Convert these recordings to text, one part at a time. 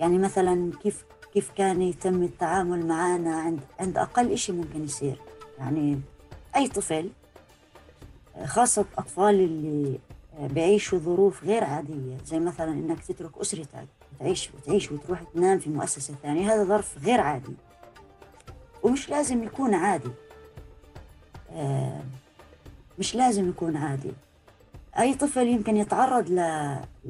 يعني مثلا كيف كيف كان يتم التعامل معنا عند عند أقل شيء ممكن يصير. يعني أي طفل خاصة الأطفال اللي بيعيشوا ظروف غير عادية زي مثلا إنك تترك أسرتك وتعيش وتعيش وتروح تنام في مؤسسة ثانية هذا ظرف غير عادي. ومش لازم يكون عادي. آه، مش لازم يكون عادي. أي طفل يمكن يتعرض ل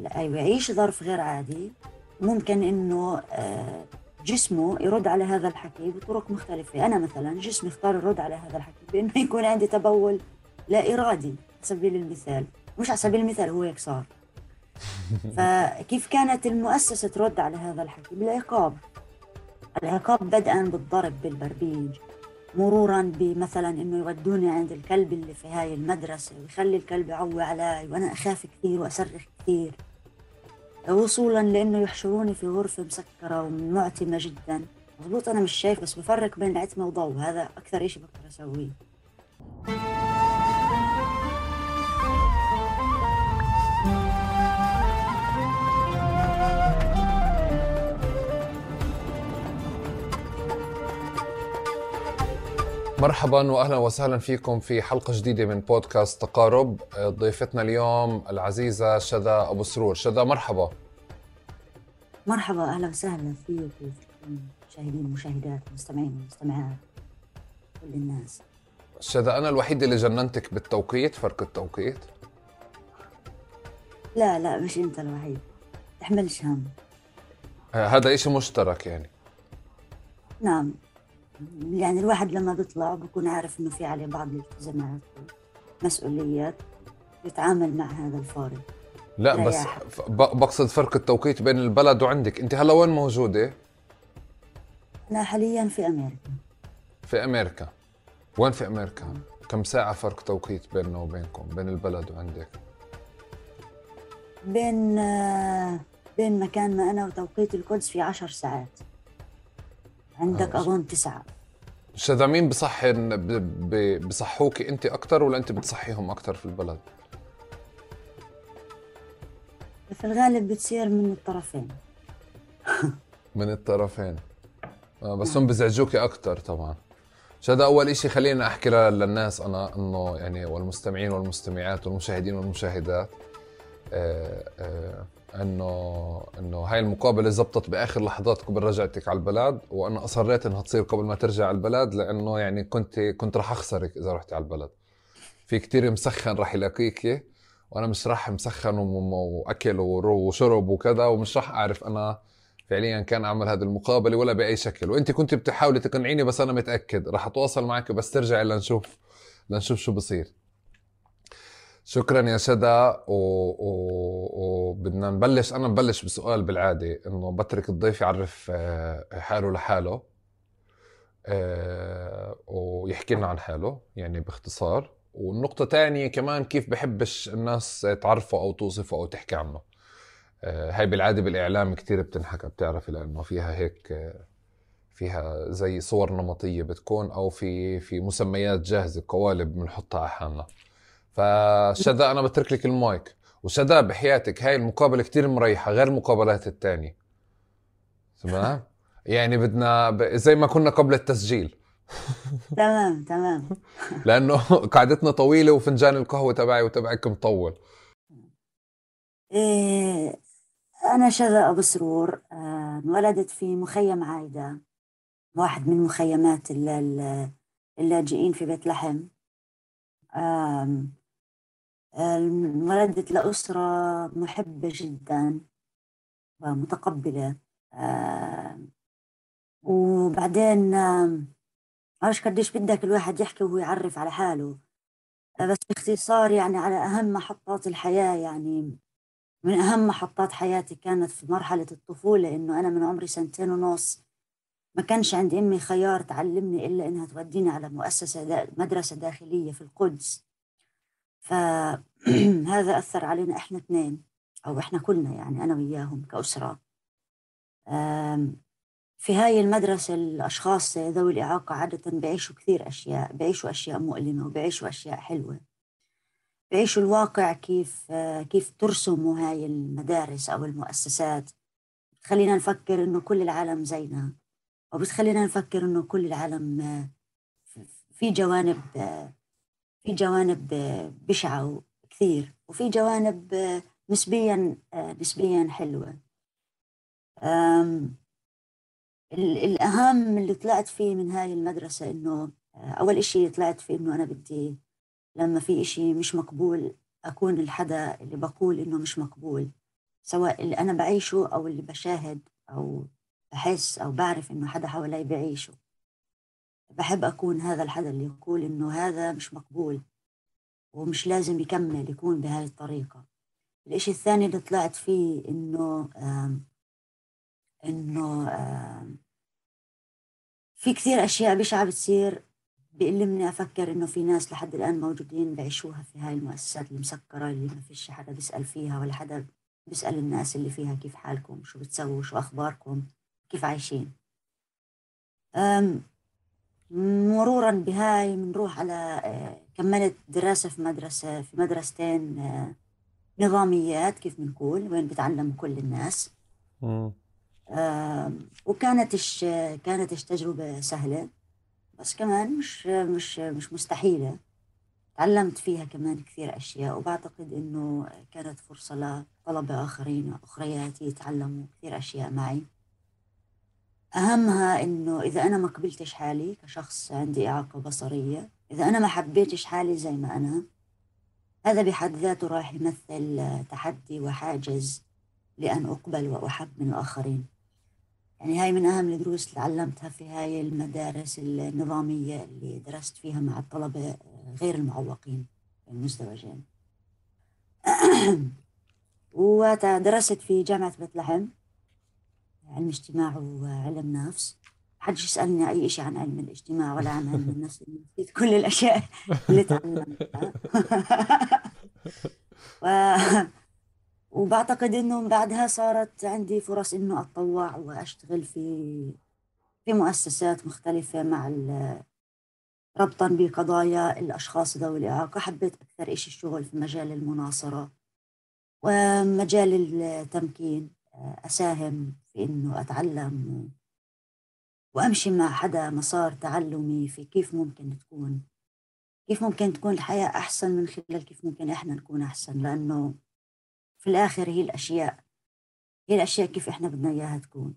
أو يعيش ظرف غير عادي. ممكن إنه آه، جسمه يرد على هذا الحكي بطرق مختلفة. أنا مثلا جسمي اختار يرد على هذا الحكي بإنه يكون عندي تبول لا إرادي على سبيل المثال. مش على سبيل المثال هو هيك صار. فكيف كانت المؤسسة ترد على هذا الحكي بالعقاب العقاب بدءا بالضرب بالبربيج مرورا بمثلا إنه يودوني عند الكلب اللي في هاي المدرسة ويخلي الكلب يعوي علي وأنا أخاف كثير وأصرخ كثير. وصولا لأنه يحشروني في غرفة مسكرة ومعتمة جدا. مضبوط أنا مش شايف بس بفرق بين العتمة وضوء. هذا أكثر إشي بقدر أسويه. مرحبا واهلا وسهلا فيكم في حلقة جديدة من بودكاست تقارب. ضيفتنا اليوم العزيزة شذا أبو سرور. شذا مرحبا. مرحبا أهلا وسهلا فيك المشاهدين والمشاهدات المستمعين والمستمعات كل الناس. شذا أنا الوحيد اللي جننتك بالتوقيت فرق التوقيت. لا لا مش أنت الوحيد. تحملش هم. هذا إشي مشترك يعني. نعم. يعني الواحد لما بيطلع بكون عارف إنه في عليه بعض الالتزامات مسؤوليات يتعامل مع هذا الفارق. لا بس بقصد فرق التوقيت بين البلد وعندك. أنت هلا وين موجودة؟ أنا حاليا في أمريكا. في أمريكا. وين في أمريكا؟ كم ساعة فرق توقيت بيننا وبينكم بين البلد وعندك؟ بين آه، بين مكان ما أنا وتوقيت القدس في عشر ساعات. عندك أظن تسعة. أستاذ مين بصحي بصحوك أنت أكثر ولا أنت بتصحيهم أكثر في البلد؟ في الغالب بتصير من الطرفين. من الطرفين. آه بس هم بزعجوكي أكثر طبعا. هذا أول شيء خلينا أحكي للناس أنا إنه يعني والمستمعين والمستمعات والمشاهدين والمشاهدات. آه آه إنه إنه هاي المقابلة زبطت بآخر لحظات قبل رجعتك على البلد وأنا أصريت إنها تصير قبل ما ترجع على البلد لأنه يعني كنت كنت راح أخسرك إذا رحتي على البلد. في كتير مسخن راح يلاقيكي وأنا مش راح مسخن وأكل وشرب وكذا ومش راح أعرف أنا فعليا كان أعمل هذه المقابلة ولا بأي شكل. وأنت كنت بتحاولي تقنعيني بس أنا متأكد. راح أتواصل معك بس ترجعي لنشوف لنشوف شو بصير. شكرا يا شدا وبدنا و... نبلش. أنا ببلش بسؤال بالعادة إنه بترك الضيف يعرف آه، حاله لحاله آه، ويحكي لنا عن حاله يعني باختصار. والنقطة تانية كمان كيف بحبش الناس تعرفه أو توصفه أو تحكي عنه؟ آه، هاي بالعادة بالإعلام كتير بتنحكى بتعرفي لأنه فيها هيك فيها زي صور نمطية بتكون أو في في مسميات جاهزة قوالب بنحطها على حالنا. فشدا أنا بترك لك المايك. وشدا بحياتك هاي المقابلة كتير مريحة غير المقابلات الثانية تمام؟ يعني بدنا ب... زي ما كنا قبل التسجيل. تمام تمام. لأنه قعدتنا طويلة وفنجان القهوة تبعي وتبعك مطول إيه أنا شذا أبو سرور آه، انولدت في مخيم عايدة واحد من مخيمات اللاجئين في بيت لحم. انولدت لأسرة محبة جدا ومتقبلة. وبعدين معرفش قديش بدك الواحد يحكي وهو يعرف على حاله. بس باختصار يعني على أهم محطات الحياة يعني من أهم محطات حياتي كانت في مرحلة الطفولة إنه أنا من عمري سنتين ونص ما كانش عند أمي خيار تعلمني إلا إنها توديني على مؤسسة مدرسة داخلية في القدس. فهذا أثر علينا إحنا اثنين أو إحنا كلنا يعني أنا وياهم كأسرة. في هاي المدرسة الأشخاص ذوي الإعاقة عادة بيعيشوا كثير أشياء بيعيشوا أشياء مؤلمة وبيعيشوا أشياء حلوة. بيعيشوا الواقع كيف كيف ترسموا هاي المدارس أو المؤسسات. بتخلينا نفكر إنه كل العالم زينا وبتخلينا نفكر إنه كل العالم آه، في جوانب آه، في جوانب بشعة كثير وفي جوانب نسبيا نسبيا حلوة. الأهم اللي طلعت فيه من هاي المدرسة إنه أول إشي طلعت فيه إنه أنا بدي لما في إشي مش مقبول أكون الحدا اللي بقول إنه مش مقبول سواء اللي أنا بعيشه أو اللي بشاهد أو بحس أو بعرف إنه حدا حوالي بعيشه. بحب أكون هذا الحدا اللي يقول إنه هذا مش مقبول. ومش لازم يكمل يكون بهاي الطريقة. الإشي الثاني اللي طلعت فيه إنه إنه في كثير أشياء بشعة بتصير بيألمني أفكر إنه في ناس لحد الآن موجودين بعيشوها في هاي المؤسسات المسكرة اللي ما فيش حدا بيسأل فيها ولا حدا بيسأل الناس اللي فيها كيف حالكم شو بتسووا شو أخباركم كيف عايشين. مرورا بهاي بنروح على آه، كملت دراسة في مدرسة في مدرستين آه، نظاميات كيف بنقول وين بتعلم كل الناس. وكانت كانت تجربة سهلة بس كمان مش مش مش مستحيلة. تعلمت فيها كمان كثير أشياء وبعتقد إنه كانت فرصة لطلبة آخرين أخريات يتعلموا كثير أشياء معي. أهمها إنه إذا أنا ما قبلتش حالي كشخص عندي إعاقة بصرية إذا أنا ما حبيتش حالي زي ما أنا هذا بحد ذاته راح يمثل تحدي وحاجز لأن أقبل وأحب من الآخرين. يعني هاي من أهم الدروس اللي تعلمتها في هاي المدارس النظامية اللي درست فيها مع الطلبة غير المعوقين المزدوجين ودرست في جامعة بيت لحم علم اجتماع وعلم نفس. حدش يسألني أي شيء عن علم الاجتماع ولا عن علم النفس. كل الأشياء اللي تعلمتها. و... وبعتقد إنه بعدها صارت عندي فرص إنه أتطوع وأشتغل في في مؤسسات مختلفة مع ربطا بقضايا الأشخاص ذوي الإعاقة. حبيت أكثر إشي الشغل في مجال المناصرة ومجال التمكين. أساهم في إنه أتعلم وأمشي مع حدا مسار تعلمي في كيف ممكن تكون كيف ممكن تكون الحياة أحسن من خلال كيف ممكن إحنا نكون أحسن لأنه في الآخر هي الأشياء هي الأشياء كيف إحنا بدنا إياها تكون.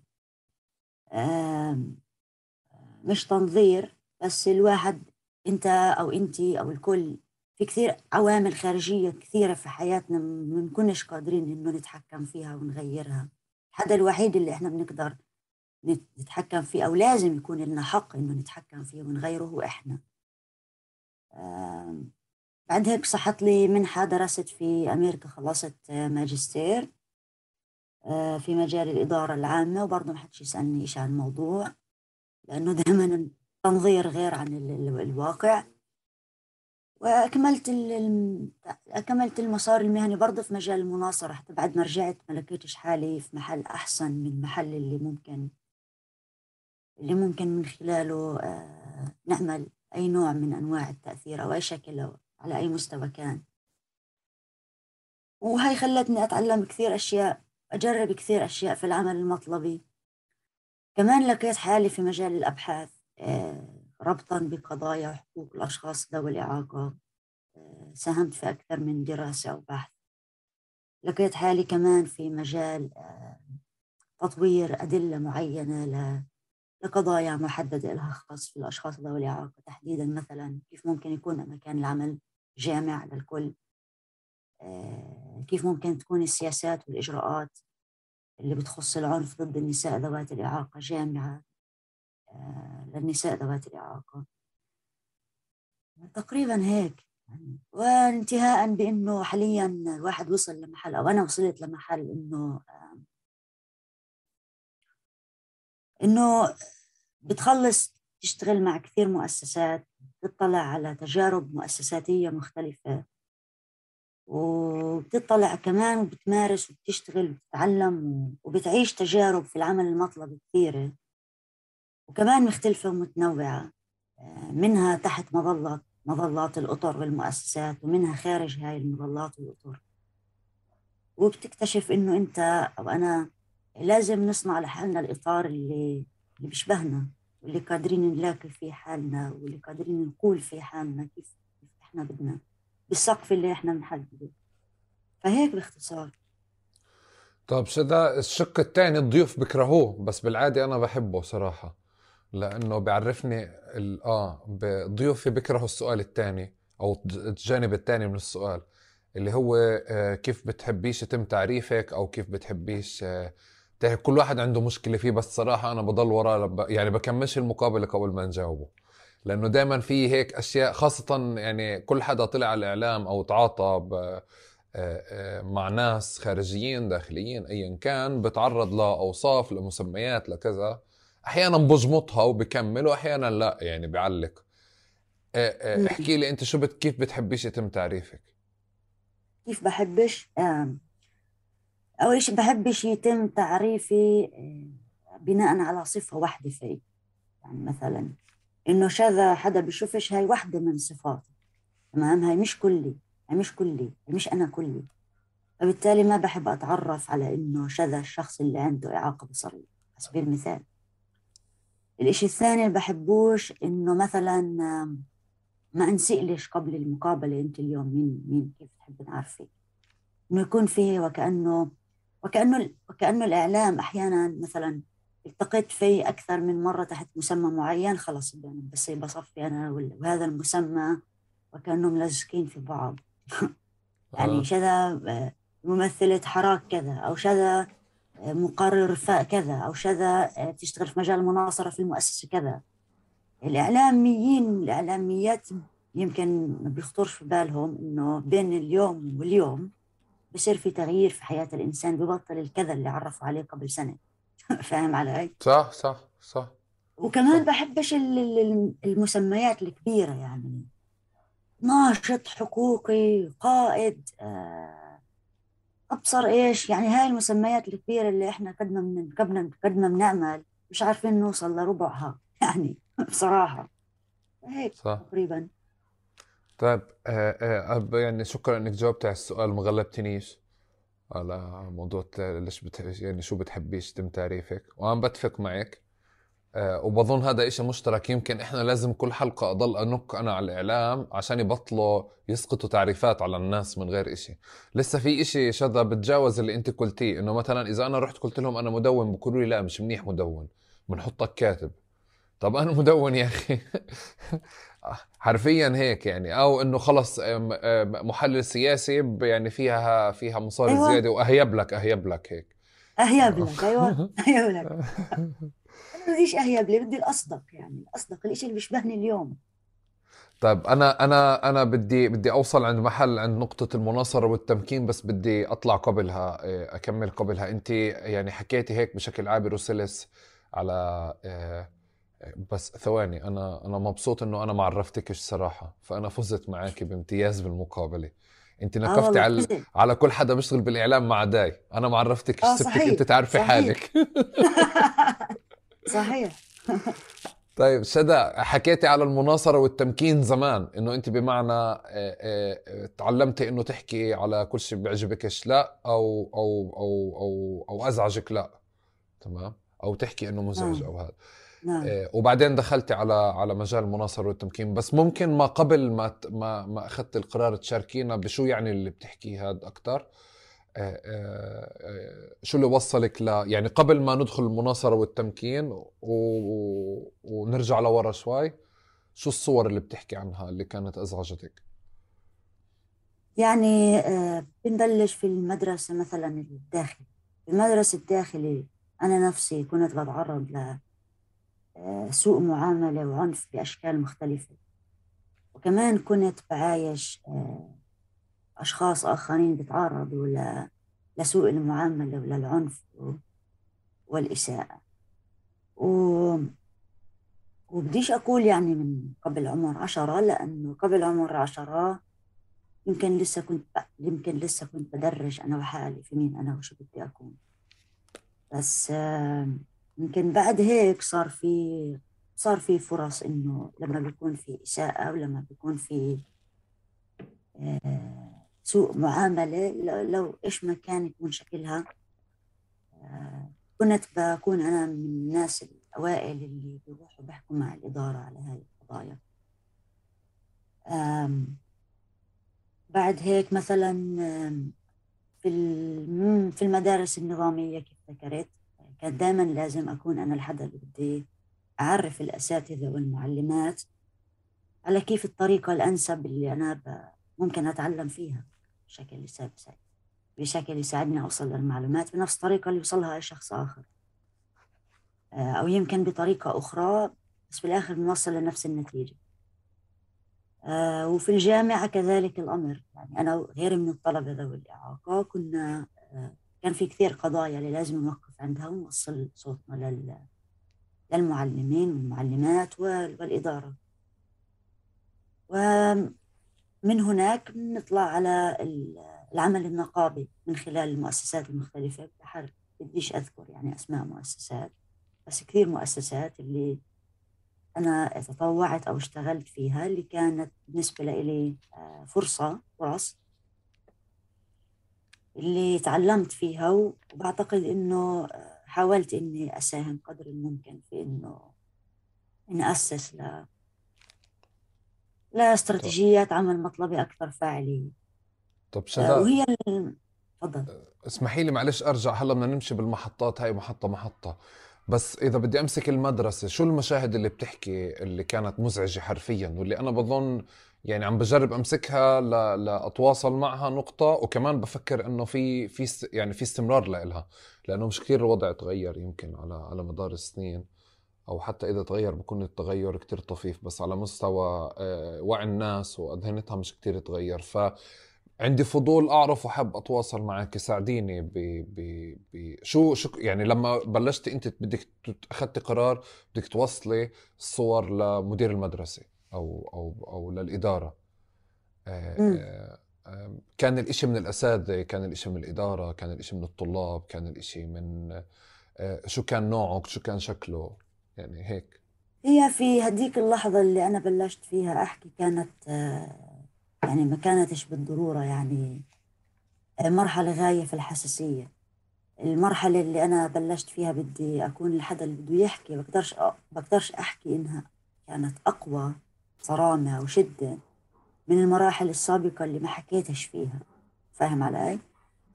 مش تنظير بس الواحد أنت أو أنتي أو الكل في كثير عوامل خارجية كثيرة في حياتنا ما بنكونش قادرين إنه نتحكم فيها ونغيرها. هذا الوحيد اللي إحنا بنقدر نتحكم فيه أو لازم يكون لنا حق إنه نتحكم فيه ونغيره هو إحنا. بعد هيك صحت لي منحة درست في أمريكا خلصت ماجستير في مجال الإدارة العامة وبرضه ما حدش يسألني إيش عن الموضوع لأنه دائما التنظير غير عن الواقع. وأكملت أكملت المسار المهني برضه في مجال المناصرة. حتى بعد ما رجعت ما لقيتش حالي في محل أحسن من المحل اللي ممكن اللي ممكن من خلاله آه، نعمل أي نوع من أنواع التأثير أو أي شكل أو على أي مستوى كان. وهي خلتني أتعلم كثير أشياء أجرب كثير أشياء في العمل المطلبي. كمان لقيت حالي في مجال الأبحاث آه، ربطا بقضايا حقوق الأشخاص ذوي الإعاقة آه، ساهمت في أكثر من دراسة أو بحث. لقيت حالي كمان في مجال آه، تطوير أدلة معينة لقضايا محددة لها خاص في الأشخاص ذوي الإعاقة. تحديدا مثلا كيف ممكن يكون مكان العمل جامع للكل آه، كيف ممكن تكون السياسات والإجراءات اللي بتخص العنف ضد النساء ذوات الإعاقة جامعة. للنساء ذوات الإعاقة. تقريبا هيك. وانتهاء بأنه حاليا الواحد وصل لمحل أو أنا وصلت لمحل إنه إنه بتخلص تشتغل مع كثير مؤسسات تطلع على تجارب مؤسساتية مختلفة. وبتطلع كمان وبتمارس وبتشتغل وبتتعلم وبتعيش تجارب في العمل المطلبي كثيرة. وكمان مختلفة ومتنوعة. منها تحت مظلة مظلات الأطر والمؤسسات ومنها خارج هاي المظلات والأطر. وبتكتشف إنه أنت أو أنا لازم نصنع لحالنا الإطار اللي اللي بيشبهنا واللي قادرين نلاقي فيه حالنا واللي قادرين نقول فيه حالنا كيف كيف إحنا بدنا بالسقف اللي إحنا بنحدده. فهيك باختصار. طب شدا الشق الثاني الضيوف بكرهوه بس بالعادة أنا بحبه صراحة. لأنه بيعرفني ب- ضيوفي بيكرهوا السؤال الثاني أو الجانب الثاني من السؤال اللي هو آه، كيف بتحبيش يتم تعريفك أو كيف بتحبيش آه، كل واحد عنده مشكلة فيه بس صراحة أنا بضل وراه يعني بكملش المقابلة قبل ما نجاوبه. لأنه دائما في هيك أشياء خاصة يعني كل حدا طلع على الإعلام أو تعاطى آه، مع ناس خارجيين داخليين ايا كان بتعرض لأوصاف لمسميات لكذا. أحيانا بجمطها وبكمل وأحيانا لا يعني بيعلق آه، آه،. احكي لي أنت شو بت كيف بتحبيش يتم تعريفك؟ كيف بحبش؟ أول شيء بحبش يتم تعريفي آه، بناء على صفة واحدة في يعني مثلا إنه شذا حدا بشوفش هاي واحدة من صفاتي. تمام؟ هاي مش كلي هاي مش كلي هاي مش أنا كلي. فبالتالي ما بحب أتعرف على إنه شذا الشخص اللي عنده إعاقة بصرية. على سبيل المثال الإشي الثاني اللي بحبوش إنه مثلا ما انسألش قبل المقابلة أنت اليوم مين مين كيف تحب نعرفك إنه يكون فيه وكأنه وكأنه وكأنه الإعلام أحيانا مثلا التقيت فيه أكثر من مرة تحت مسمى معين خلص يعني بس بصفي أنا وهذا المسمى وكأنهم لازقين في بعض يعني آه. شذا آه، ممثلة حراك كذا أو شذا مقرر كذا أو شذا آه، تشتغل في مجال المناصرة في المؤسسة كذا. الإعلاميين الإعلاميات يمكن ما بيخطرش في بالهم إنه بين اليوم واليوم بصير في تغيير في حياة الإنسان ببطل الكذا اللي عرفوا عليه قبل سنة. فاهم علي؟ صح صح صح. وكمان بحبش ال- ال- المسميات الكبيرة يعني. ناشط حقوقي قائد آه، أبصر إيش؟ يعني هاي المسميات الكبيرة اللي إحنا قد ما من قد ما قد ما بنعمل مش عارفين نوصل لربعها يعني بصراحة. هيك صح. تقريبا. طيب آه، آه، أب- يعني شكرا إنك جاوبتي على السؤال ما غلبتنيش على موضوع ليش بتح... يعني شو بتحبيش يتم تعريفك. وأنا بتفق معك. وبظن هذا إشي مشترك. يمكن إحنا لازم كل حلقة أضل أنك أنا على الإعلام عشان يبطلوا يسقطوا تعريفات على الناس من غير إشي. لسه في إشي شذا بتجاوز اللي أنت قلتيه إنه مثلا إذا أنا رحت قلت لهم أنا مدون بقولوا لي لا مش منيح مدون. بنحطك كاتب. طب أنا مدون يا أخي. حرفيا هيك يعني. أو إنه خلص آم، آم، محلل سياسي يعني فيها فيها مصاري أيوة. زيادة وأهيب لك أهيب لك هيك. أهيب لك أيوة. أهيب لك. بديش أهيب لي بدي الأصدق يعني الأصدق الإشي اللي بيشبهني اليوم؟ طيب أنا أنا أنا بدي بدي أوصل عند محل عند نقطة المناصرة والتمكين بس بدي أطلع قبلها إيه، أكمل قبلها. أنت يعني حكيتي هيك بشكل عابر وسلس على إيه، بس ثواني أنا أنا مبسوط إنه أنا ما عرفتكش صراحة فأنا فزت معك بامتياز بالمقابلة. أنت آه نكفتي والله على على كل حدا بيشتغل بالإعلام مع داي. أنا ما عرفتكش آه سبتك صحيح أنت تعرفي صحيح. حالك. صحيح. طيب شدا حكيتي على المناصرة والتمكين زمان إنه أنت بمعنى آه، آه، تعلمتي إنه تحكي على كل شيء بيعجبكش لا أو أو أو أو أو أزعجك لا. تمام؟ أو تحكي إنه مزعج نعم. أو هذا. نعم. آه، وبعدين دخلتي على على مجال المناصرة والتمكين. بس ممكن ما قبل ما ما ما اخذت القرار تشاركينا بشو يعني اللي بتحكيه هذا أكثر شو اللي وصلك ل يعني قبل ما ندخل المناصرة والتمكين و... ونرجع لورا شوي شو الصور اللي بتحكي عنها اللي كانت أزعجتك؟ يعني آه، بنبلش في المدرسة مثلا الداخلي. في المدرسة الداخلي أنا نفسي كنت بتعرض لسوء معاملة وعنف بأشكال مختلفة. وكمان كنت بعايش آه، أشخاص آخرين بيتعرضوا لسوء المعاملة وللعنف والإساءة. و... وبديش أقول يعني من قبل عمر عشرة لأنه قبل عمر عشرة يمكن لسه كنت يمكن لسه كنت بدرج أنا وحالي في مين أنا وشو بدي أكون. بس يمكن بعد هيك صار في صار في فرص إنه لما بيكون في إساءة ولما بيكون في آه، سوء معاملة لو إيش ما كان يكون شكلها. آه، كنت بكون أنا من الناس الأوائل اللي بيروحوا بيحكوا مع الإدارة على هاي القضايا. بعد هيك مثلا في في المدارس النظامية كيف ذكرت كان دائما لازم أكون أنا الحدا اللي بدي أعرف الأساتذة والمعلمات على كيف الطريقة الأنسب اللي أنا ممكن أتعلم فيها. بشكل يساعد بشكل يساعدني أوصل للمعلومات بنفس الطريقة اللي يوصلها أي شخص آخر. آه، أو يمكن بطريقة أخرى بس في الآخر بنوصل لنفس النتيجة. آه، وفي الجامعة كذلك الأمر. يعني أنا وغيري من الطلبة ذوي الإعاقة. كنا آه، كان في كثير قضايا اللي لازم نوقف عندها ونوصل صوتنا للمعلمين والمعلمات والإدارة. ومن هناك نطلع على العمل النقابي من خلال المؤسسات المختلفة. بحر بديش أذكر يعني أسماء مؤسسات بس كثير مؤسسات اللي أنا تطوعت أو اشتغلت فيها اللي كانت بالنسبة لي آه، فرصة فرص اللي تعلمت فيها. وبعتقد إنه آه، حاولت إني أساهم قدر الممكن في إنه إني أسس ل لاستراتيجيات عمل مطلبي أكثر فاعلية. طب آه، شذا وهي تفضل. اسمحي لي معلش أرجع. هلا بدنا نمشي بالمحطات هاي محطة محطة. بس إذا بدي أمسك المدرسة شو المشاهد اللي بتحكي اللي كانت مزعجة حرفيا؟ واللي أنا بظن يعني عم بجرب أمسكها ل... لأتواصل معها نقطة وكمان بفكر إنه في في يعني في استمرار لها لأنه مش كثير الوضع تغير يمكن على على مدار السنين. أو حتى إذا تغير بكون التغير كتير طفيف بس على مستوى آه، وعي الناس واذهنتها مش كتير تغير. ف عندي فضول أعرف وحب أتواصل معك. ساعديني ب ب ب شو شو يعني لما بلشتي أنت بدك أخذتي قرار بدك توصلي الصور لمدير المدرسة أو أو أو للإدارة. آه، آه، كان الإشي من الأساتذة كان الإشي من الإدارة كان الإشي من الطلاب كان الإشي من شو كان نوعه شو كان شكله؟ يعني هيك. هي في هديك اللحظة اللي أنا بلشت فيها أحكي كانت آه، يعني ما كانتش بالضرورة يعني آه، مرحلة غاية في الحساسية. المرحلة اللي أنا بلشت فيها بدي أكون الحدا اللي بده يحكي بقدرش بقدرش أحكي إنها كانت أقوى صرامة وشدة من المراحل السابقة اللي ما حكيتش فيها. فاهم علي؟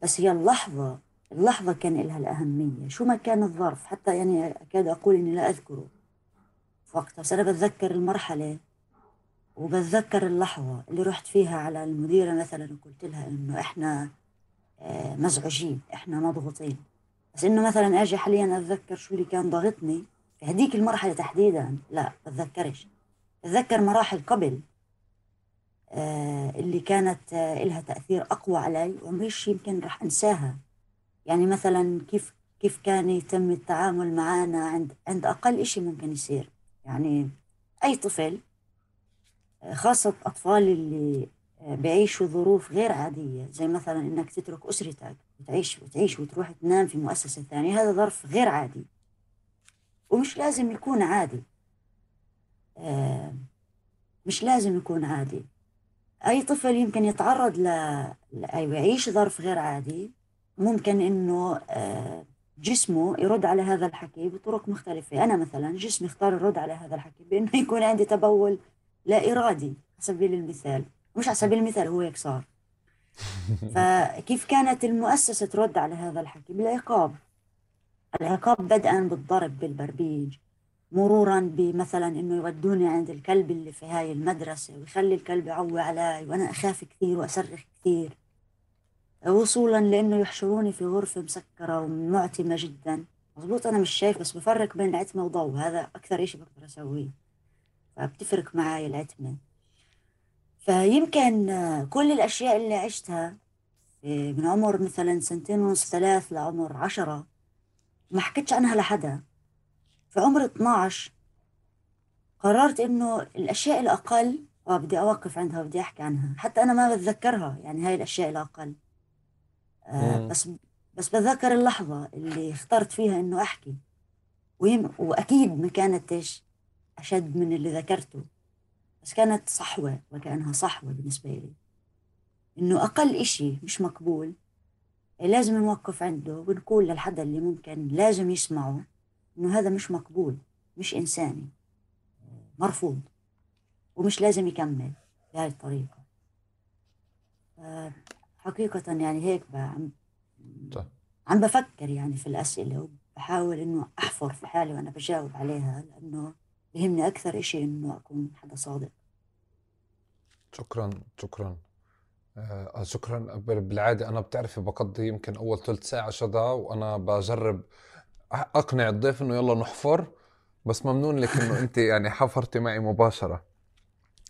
بس هي اللحظة اللحظة كان لها الأهمية. شو ما كان الظرف حتى يعني أكاد أقول إني لا أذكره. وقتها بس أنا بتذكر المرحلة وبتذكر اللحظة اللي رحت فيها على المديرة مثلا وقلت لها إنه إحنا آه، مزعجين إحنا مضغوطين. بس إنه مثلا أجي حاليا أتذكر شو اللي كان ضاغطني. في هذيك المرحلة تحديدا لا بتذكرش. بتذكر مراحل قبل آه، اللي كانت آه، لها تأثير أقوى علي ومش يمكن راح أنساها. يعني مثلا كيف كيف كان يتم التعامل معنا عند عند أقل شيء ممكن يصير. يعني أي طفل خاصة الأطفال اللي بيعيشوا ظروف غير عادية زي مثلا إنك تترك أسرتك وتعيش وتعيش وتروح تنام في مؤسسة ثانية هذا ظرف غير عادي. ومش لازم يكون عادي. آه، مش لازم يكون عادي. أي طفل يمكن يتعرض ل... أي يعيش ظرف غير عادي. ممكن إنه آه، جسمه يرد على هذا الحكي بطرق مختلفة. أنا مثلا جسمي اختار يرد على هذا الحكي بأنه يكون عندي تبول لا إرادي على سبيل المثال. مش على سبيل المثال هو هيك صار. فكيف كانت المؤسسة ترد على هذا الحكي؟ بالعقاب. العقاب بدءا بالضرب بالبربيج مرورا بمثلا إنه يودوني عند الكلب اللي في هاي المدرسة ويخلي الكلب يعوي علي وأنا أخاف كثير وأصرخ كثير. وصولا لأنه يحشروني في غرفة مسكرة ومعتمة جدا. مضبوط أنا مش شايف بس بفرق بين العتمة وضوء. هذا أكثر شيء بقدر أسويه. فبتفرق معي العتمة. فيمكن كل الأشياء اللي عشتها من عمر مثلا سنتين ونص ثلاث لعمر عشرة ما حكيتش عنها لحدا. في عمر 12 قررت إنه الأشياء الأقل آه بدي أوقف عندها وبدي أحكي عنها. حتى أنا ما بتذكرها يعني هاي الأشياء الأقل. آه، بس بس بتذكر اللحظة اللي اخترت فيها إنه أحكي. ويم وأكيد ما كانتش أشد من اللي ذكرته. بس كانت صحوة وكأنها صحوة بالنسبة لي. إنه أقل إشي مش مقبول لازم نوقف عنده ونقول للحدا اللي ممكن لازم يسمعه إنه هذا مش مقبول مش إنساني. مرفوض. ومش لازم يكمل بهاي الطريقة. حقيقة يعني هيك عم طيب. عم بفكر يعني في الأسئلة وبحاول إنه أحفر في حالي وأنا بجاوب عليها لأنه بهمني أكثر إشي إنه أكون حدا صادق. شكرا شكرا. آه شكرا. بالعادة أنا بتعرفي بقضي يمكن أول ثلث ساعة شدا وأنا بجرب أقنع الضيف إنه يلا نحفر بس ممنون لك إنه أنت يعني حفرتي معي مباشرة.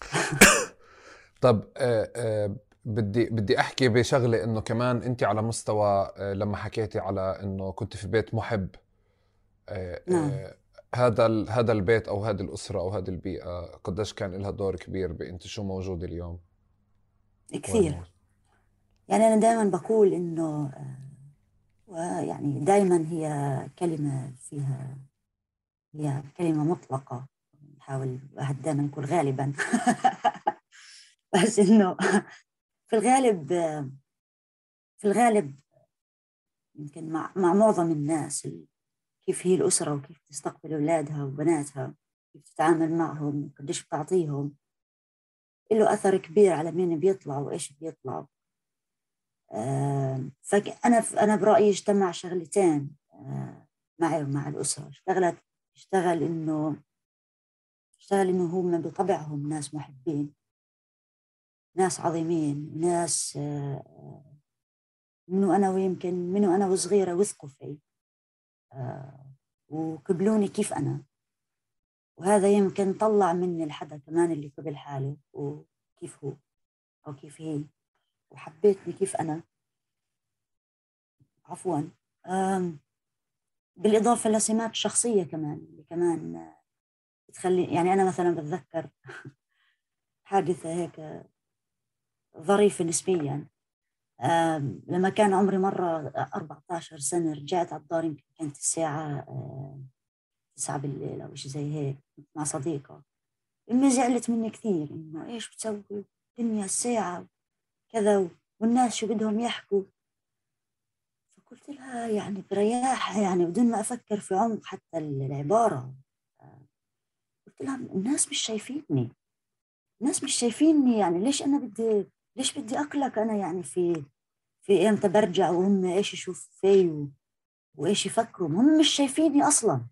طب آه آه بدي بدي أحكي بشغلة إنه كمان انت على مستوى آه لما حكيتي على إنه كنت في بيت محب آه نعم. آه هذا هذا البيت أو هذه الأسرة أو هذه البيئة قديش كان لها دور كبير بانت شو موجود اليوم؟ كثير. يعني أنا دائما بقول إنه ويعني دائما هي كلمة فيها هي كلمة مطلقة. نحاول الواحد دائما يقول غالبا. بس إنه في الغالب في الغالب يمكن مع مع معظم الناس كيف هي الأسرة وكيف تستقبل أولادها وبناتها كيف تتعامل معهم وقديش بتعطيهم له أثر كبير على مين بيطلع وإيش بيطلع. فأنا أنا برأيي اجتمع شغلتين معي ومع الأسرة. اشتغلت اشتغل إنه اشتغل إنه هم بطبعهم ناس محبين. ناس عظيمين ناس منو أنا ويمكن منو أنا وصغيرة وثقوا في وقبلوني كيف أنا. وهذا يمكن طلع مني الحدا كمان اللي قبل حاله وكيف هو أو كيف هي. وحبيتني كيف أنا. عفوا. بالإضافة لسمات شخصية كمان اللي كمان بتخلي يعني أنا مثلا بتذكر حادثة هيك ظريفة نسبيا. لما كان عمري مرة 14 سنة رجعت على الدار يمكن كانت الساعة تسعة بالليل أو شيء زي هيك مع صديقة. أمي زعلت مني كثير إنه إيش بتسوي؟ الدنيا الساعة كذا والناس شو بدهم يحكوا؟ فقلت لها يعني برياحة يعني بدون ما أفكر في عمق حتى العبارة. قلت لها الناس مش شايفيني. الناس مش شايفيني يعني ليش أنا بدي ليش بدي أقلق أنا يعني في في إمتى برجع وهم إيش يشوفوا في وإيش يفكروا؟ هم مش شايفيني أصلا.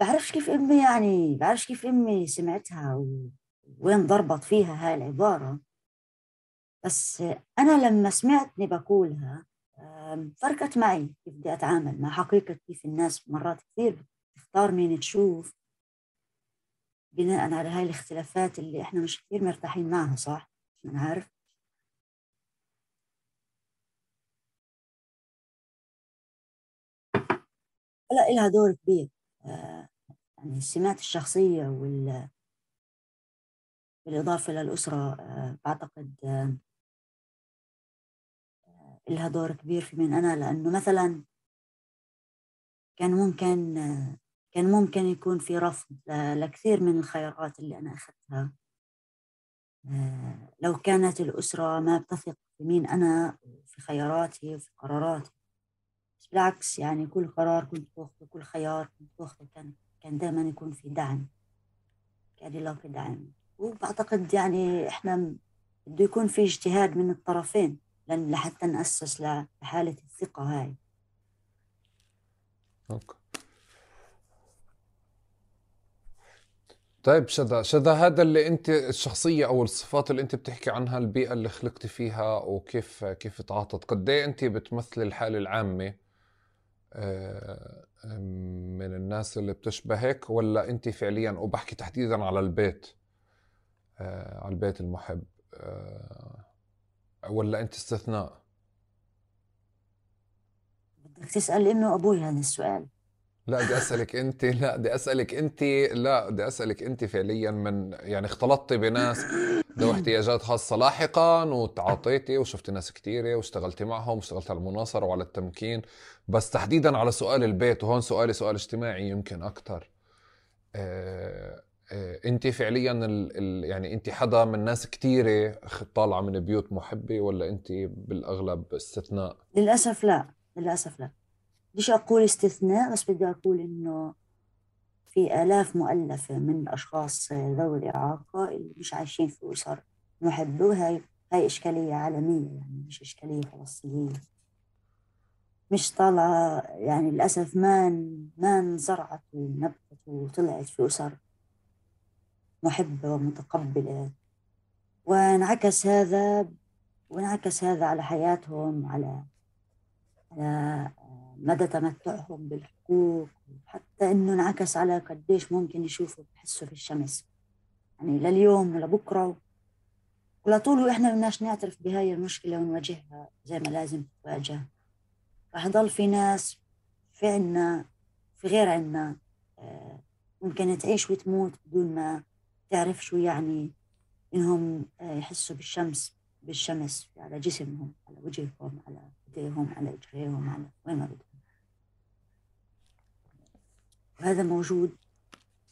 بعرفش كيف أمي يعني بعرفش كيف أمي سمعتها وين ضربت فيها هاي العبارة. بس أنا لما سمعتني بقولها فرقت معي كيف بدي أتعامل مع حقيقة كيف الناس مرات كثير بتختار مين تشوف. بناء على هاي الاختلافات اللي إحنا مش كثير مرتاحين معها صح؟ أنا عارف. لا إلها دور كبير. آه، يعني السمات الشخصية وال بالإضافة للأسرة آه، بعتقد آه، لها دور كبير في مين أنا لأنه مثلا كان ممكن كان ممكن يكون في رفض لكثير من الخيارات اللي أنا أخذتها. لو كانت الأسرة ما بتثق في مين أنا في خياراتي وفي قراراتي. بس بالعكس يعني كل قرار كنت باخذه كل خيار كنت باخذه كان كان دائما يكون في دعم. كان يلاقي دعم. وبعتقد يعني إحنا بده يكون في اجتهاد من الطرفين لحتى نأسس لحالة الثقة هاي. أوكي. طيب شذا شذا هذا اللي أنت الشخصية أو الصفات اللي أنت بتحكي عنها البيئة اللي خلقتي فيها وكيف كيف تعاطت. قد إيه أنت بتمثلي الحالة العامة آه، من الناس اللي بتشبهك ولا أنت فعليا وبحكي تحديدا على البيت آه، على البيت المحب آه، ولا أنت استثناء؟ بدك تسأل إنه أبوي هذا السؤال. لا بدي أسألك أنت لا بدي أسألك أنت لا بدي أسألك أنت فعليا من يعني اختلطتي بناس ذوي احتياجات خاصة لاحقا وتعاطيتي وشفتي ناس كثيره واشتغلتي معهم واشتغلت على المناصرة وعلى التمكين. بس تحديدا على سؤال البيت وهون سؤالي سؤال اجتماعي يمكن أكثر آه آه، أنت فعليا ال ال يعني أنت حدا من ناس كثيره طالعة من بيوت محبة ولا أنت بالأغلب استثناء؟ للأسف لا للأسف لا. بديش أقول استثناء؟ بس بدي أقول إنه في آلاف مؤلفة من الأشخاص ذوي الإعاقة اللي مش عايشين في أسر محبة وهي هاي إشكالية عالمية يعني مش إشكالية فلسطينية. مش طالعة يعني للأسف ما ما انزرعت ونبتت وطلعت في أسر محبة ومتقبلة. وانعكس هذا وانعكس هذا على حياتهم على على مدى تمتعهم بالحقوق حتى إنه انعكس على قديش ممكن يشوفوا بحسوا في الشمس. يعني لليوم ولبكره ولطول وإحنا بدناش نعترف بهاي المشكلة ونواجهها زي ما لازم تواجه. راح يضل في ناس في عنا في غير عنا آه، ممكن تعيش وتموت بدون ما تعرف شو يعني إنهم آه، يحسوا بالشمس بالشمس على جسمهم على وجههم على إيديهم على اجريهم على وين ما بدهم. وهذا موجود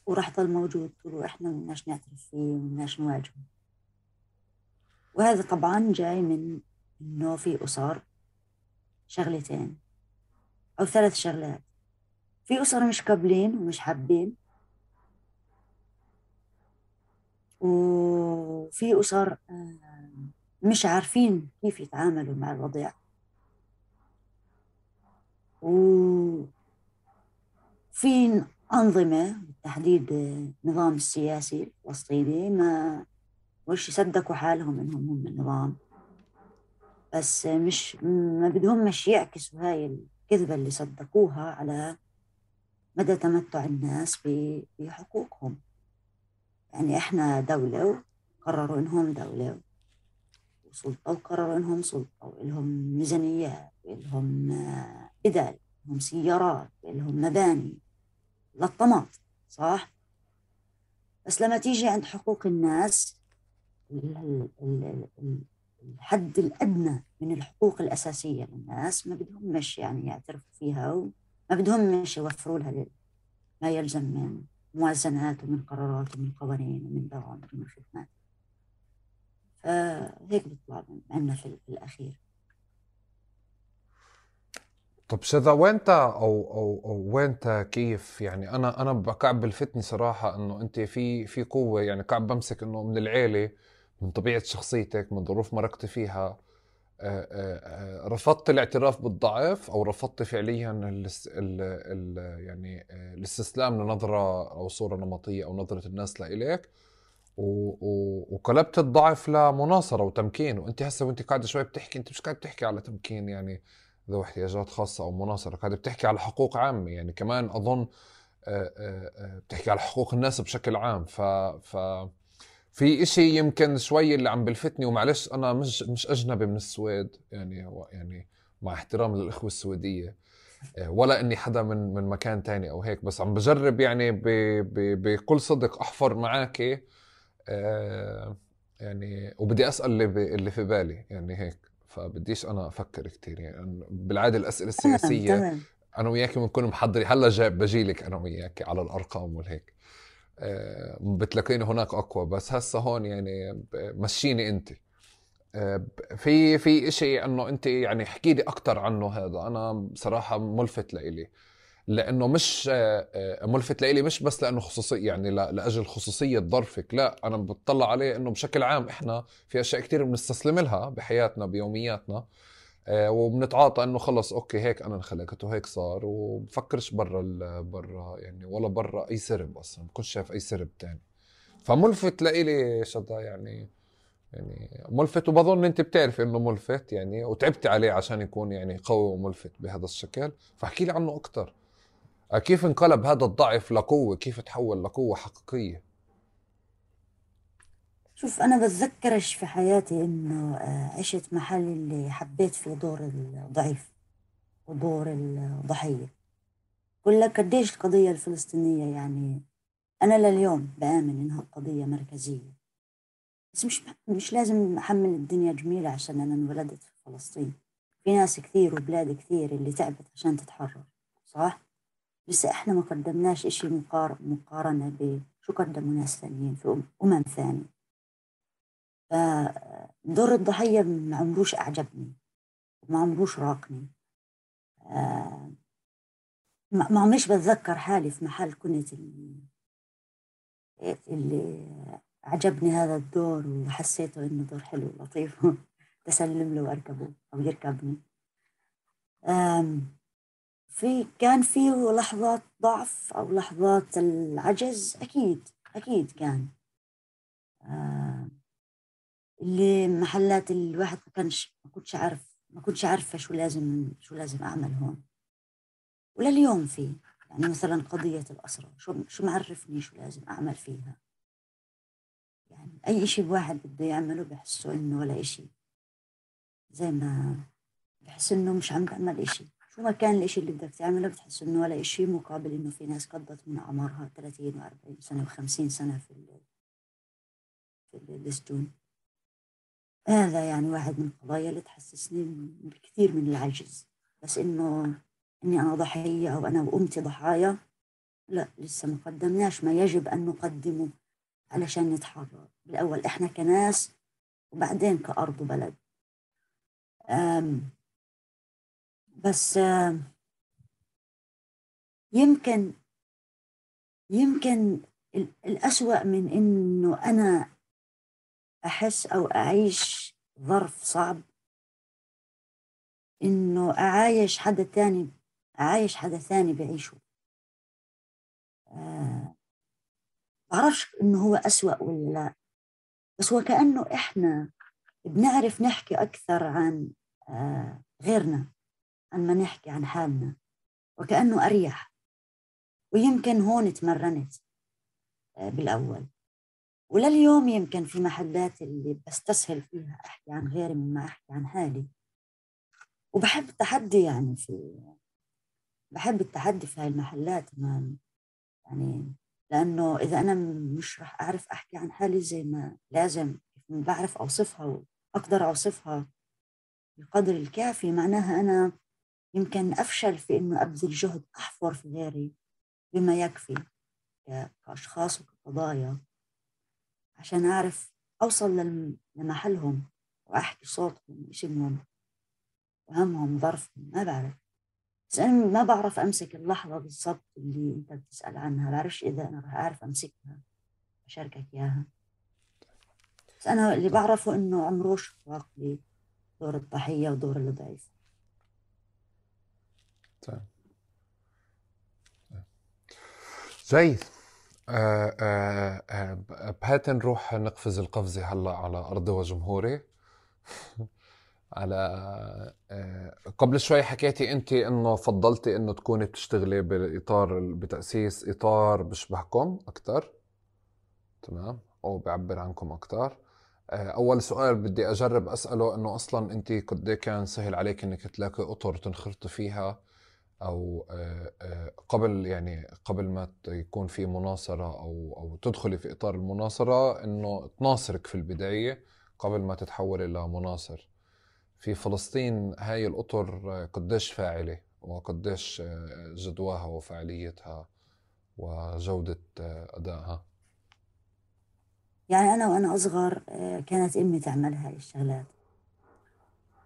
وراح يضل موجود طول وإحنا بدناش نعترف فيه وبدناش نواجهه. وهذا طبعا جاي من إنه في أسر شغلتين أو ثلاث شغلات. في أسر مش قابلين ومش حابين. وفي أسر آه، مش عارفين كيف يتعاملوا مع الوضع. وفي أنظمة بالتحديد النظام السياسي الفلسطيني ما مش يصدقوا حالهم إنهم هم النظام؟ بس مش ما بدهم مش يعكسوا هاي الكذبة اللي صدقوها على مدى تمتع الناس بحقوقهم. يعني إحنا دولة وقرروا إنهم دولة وسلطة وقرروا إنهم سلطة وإلهم ميزانيات وإلهم بدل وإلهم سيارات وإلهم مباني. لطمات صح؟ بس لما تيجي عند حقوق الناس الحد الأدنى من الحقوق الأساسية للناس ما بدهم مش يعني يعترفوا فيها وما بدهم مش يوفروا لها ما يلزم من موازنات ومن قرارات ومن قوانين ومن برامج ومن خدمات فهيك بيطلع عندنا في الأخير طب شذا وانت أو أو أو وانت كيف؟ يعني أنا أنا كعب بلفتني صراحة إنه أنت في في قوة يعني كعب بمسك إنه من العيلة من طبيعة شخصيتك من ظروف مرقت فيها رفضت الاعتراف بالضعف أو رفضت فعليا ال ال ال يعني الاستسلام لنظرة أو صورة نمطية أو نظرة الناس لإلك وقلبت الضعف لمناصرة وتمكين وأنت هسه وأنت قاعدة شوي بتحكي أنت مش قاعد تحكي على تمكين يعني ذوي احتياجات خاصة أو مناصره قاعدة بتحكي على حقوق عامة. يعني كمان أظن بتحكي على حقوق الناس بشكل عام. ف ف في إشي يمكن شوي اللي عم بلفتني ومعلش أنا مش مش أجنبي من السويد يعني يعني مع احترام للأخوة السويدية. ولا إني حدا من من مكان تاني أو هيك. بس عم بجرب يعني بكل صدق أحفر معك يعني وبدي أسأل اللي اللي في بالي. يعني هيك. فبديش أنا أفكر كثير يعني بالعادة الأسئلة السياسية أنا وياك بنكون محضرين. هلأ جاي بجي لك أنا وياك على الأرقام والهيك. أه بتلاقيني هناك أقوى بس هسه هون يعني مشيني أنت. أه في في شيء إنه أنت يعني احكي لي أكثر عنه هذا. أنا بصراحة ملفت لإلي. لأنه مش آه، آه، ملفت لإلي مش بس لأنه خصوصي يعني لأجل خصوصية ظرفك لا أنا بتطلع عليه إنه بشكل عام إحنا في أشياء كثير بنستسلم لها بحياتنا بيومياتنا آه، وبنتعاطى إنه خلص أوكي هيك أنا انخلقت وهيك صار وبفكرش برا برا يعني ولا برا أي سرب أصلا بكونش شايف أي سرب تاني. فملفت لإلي شدا يعني يعني ملفت وبظن أنت بتعرف إنه ملفت يعني وتعبت عليه عشان يكون يعني قوي وملفت بهذا الشكل. فاحكي لي عنه أكثر كيف انقلب هذا الضعف لقوة؟ كيف تحول لقوة حقيقية؟ شوف أنا بتذكرش في حياتي إنه آه، عشت محل اللي حبيت فيه دور الضعيف ودور الضحية. بقول لك قديش القضية الفلسطينية يعني أنا لليوم بآمن إنها قضية مركزية. بس مش مش لازم أحمل الدنيا جميلة عشان أنا انولدت في فلسطين. في ناس كثير وبلاد كثير اللي تعبت عشان تتحرر صح؟ لسه إحنا ما قدمناش إشي مقارنة شو قدموا ناس ثانيين في أمم ثانية. فدور الضحية ما عمروش أعجبني ما عمروش راقني. آه، ما عمريش بتذكر حالي في محل كنت اللي, اللي عجبني هذا الدور وحسيته إنه دور حلو لطيف تسلم له وأركبه أو يركبني. في كان فيه لحظات ضعف أو لحظات العجز؟ أكيد أكيد كان. اللي محلات الواحد ما كانش ما كنتش عارف ما كنتش عارفة شو لازم شو لازم أعمل هون. ولليوم في يعني مثلا قضية الأسرة شو شو معرفني شو لازم أعمل فيها؟ يعني أي إشي الواحد بده يعمله بحسه إنه ولا إشي. زي ما بحس إنه مش عم بعمل إشي. ما كان الإشي اللي بدك تعمله بتحس إنه ولا إشي مقابل إنه في ناس قضت من أعمارها 30 و40 سنة و50 سنة في في السجون هذا يعني واحد من القضايا اللي تحسسني بالكثير من العجز. بس إنه إني أنا ضحية أو أنا وأمتي ضحايا لا لسه ما قدمناش ما يجب أن نقدمه علشان نتحرر. بالأول إحنا كناس وبعدين كأرض وبلد. بس يمكن يمكن الأسوأ من إنه أنا أحس أو أعيش ظرف صعب. إنه أعايش حدا تاني عايش حدا ثاني بعيشه. آه بعرفش إنه هو أسوأ ولا لا. بس هو كأنه إحنا بنعرف نحكي أكثر عن آه غيرنا. عن ما نحكي عن حالنا وكأنه أريح. ويمكن هون تمرنت آه بالأول. ولليوم يمكن في محلات اللي بستسهل فيها أحكي عن غيري مما أحكي عن حالي. وبحب التحدي يعني في بحب التحدي في هاي المحلات ما يعني لأنه إذا أنا مش راح أعرف أحكي عن حالي زي ما لازم بعرف أوصفها وأقدر أوصفها بالقدر الكافي. معناها أنا يمكن أفشل في إنه أبذل جهد أحفر في غيري بما يكفي كأشخاص وكقضايا عشان أعرف أوصل لمحلهم وأحكي صوتهم واسمهم وهمهم ظرفهم ما بعرف. بس أنا ما بعرف أمسك اللحظة بالضبط اللي أنت بتسأل عنها. بعرفش إذا أنا راح أعرف أمسكها أشاركك إياها. بس أنا اللي بعرفه إنه عمروش واق لي دور الضحية ودور الضعيف. طيب. جيد آه آه آه بهات نروح نقفز القفزة هلا على أرضي وجمهوري. على آه، قبل شوي حكيتي انت إنه فضلتي إنه تكوني بتشتغلي بالاطار بتأسيس إطار بشبهكم أكثر تمام؟ أو بيعبر عنكم أكثر أول سؤال بدي أجرب أسأله إنه أصلا انت قد كان سهل عليك إنك تلاقي أطر تنخرطي فيها؟ أو آه، قبل يعني قبل ما يكون في مناصرة أو أو تدخلي في إطار المناصرة إنه تناصرك في البداية قبل ما تتحولي لمناصر في فلسطين هاي الأطر قديش فاعلة وقديش جدواها وفعاليتها وجودة أدائها؟ يعني أنا وأنا أصغر كانت أمي تعمل هاي الشغلات.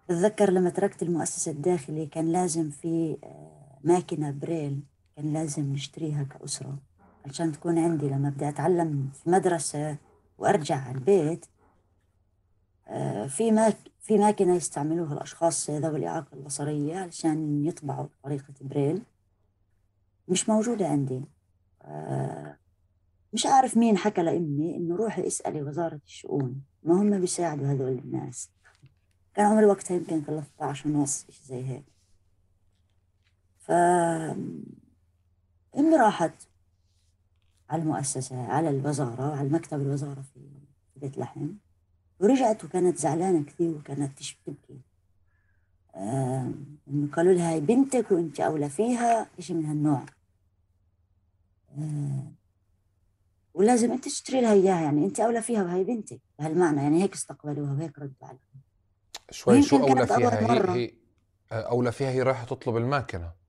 بتذكر لما تركت المؤسسة الداخلي كان لازم في ماكينة بريل كان لازم نشتريها كأسرة. عشان تكون عندي لما بدي أتعلم في مدرسة وأرجع على البيت في ماك في ماكينة يستعملوها الأشخاص ذوي الإعاقة البصرية علشان يطبعوا بطريقة بريل. مش موجودة عندي. آه، مش عارف مين حكى لأمي إنه روحي اسألي وزارة الشؤون. ما هم بيساعدوا هذول الناس. كان عمري وقتها يمكن 13 ونص شيء زي هيك. ف أمي راحت على المؤسسة على الوزارة على مكتب الوزارة في بيت لحم. ورجعت وكانت زعلانة كثير وكانت تبكي. آه قالوا لها هاي بنتك وانت أولى فيها شيء من هالنوع؟ آه ولازم أنت تشتري لها إياها يعني انت أولى فيها وهي بنتك بهالمعنى يعني هيك استقبلوها وهيك ردوا عليها. شوي شو أولى فيها؟ هي, هي أولى فيها هي رايحة تطلب الماكينه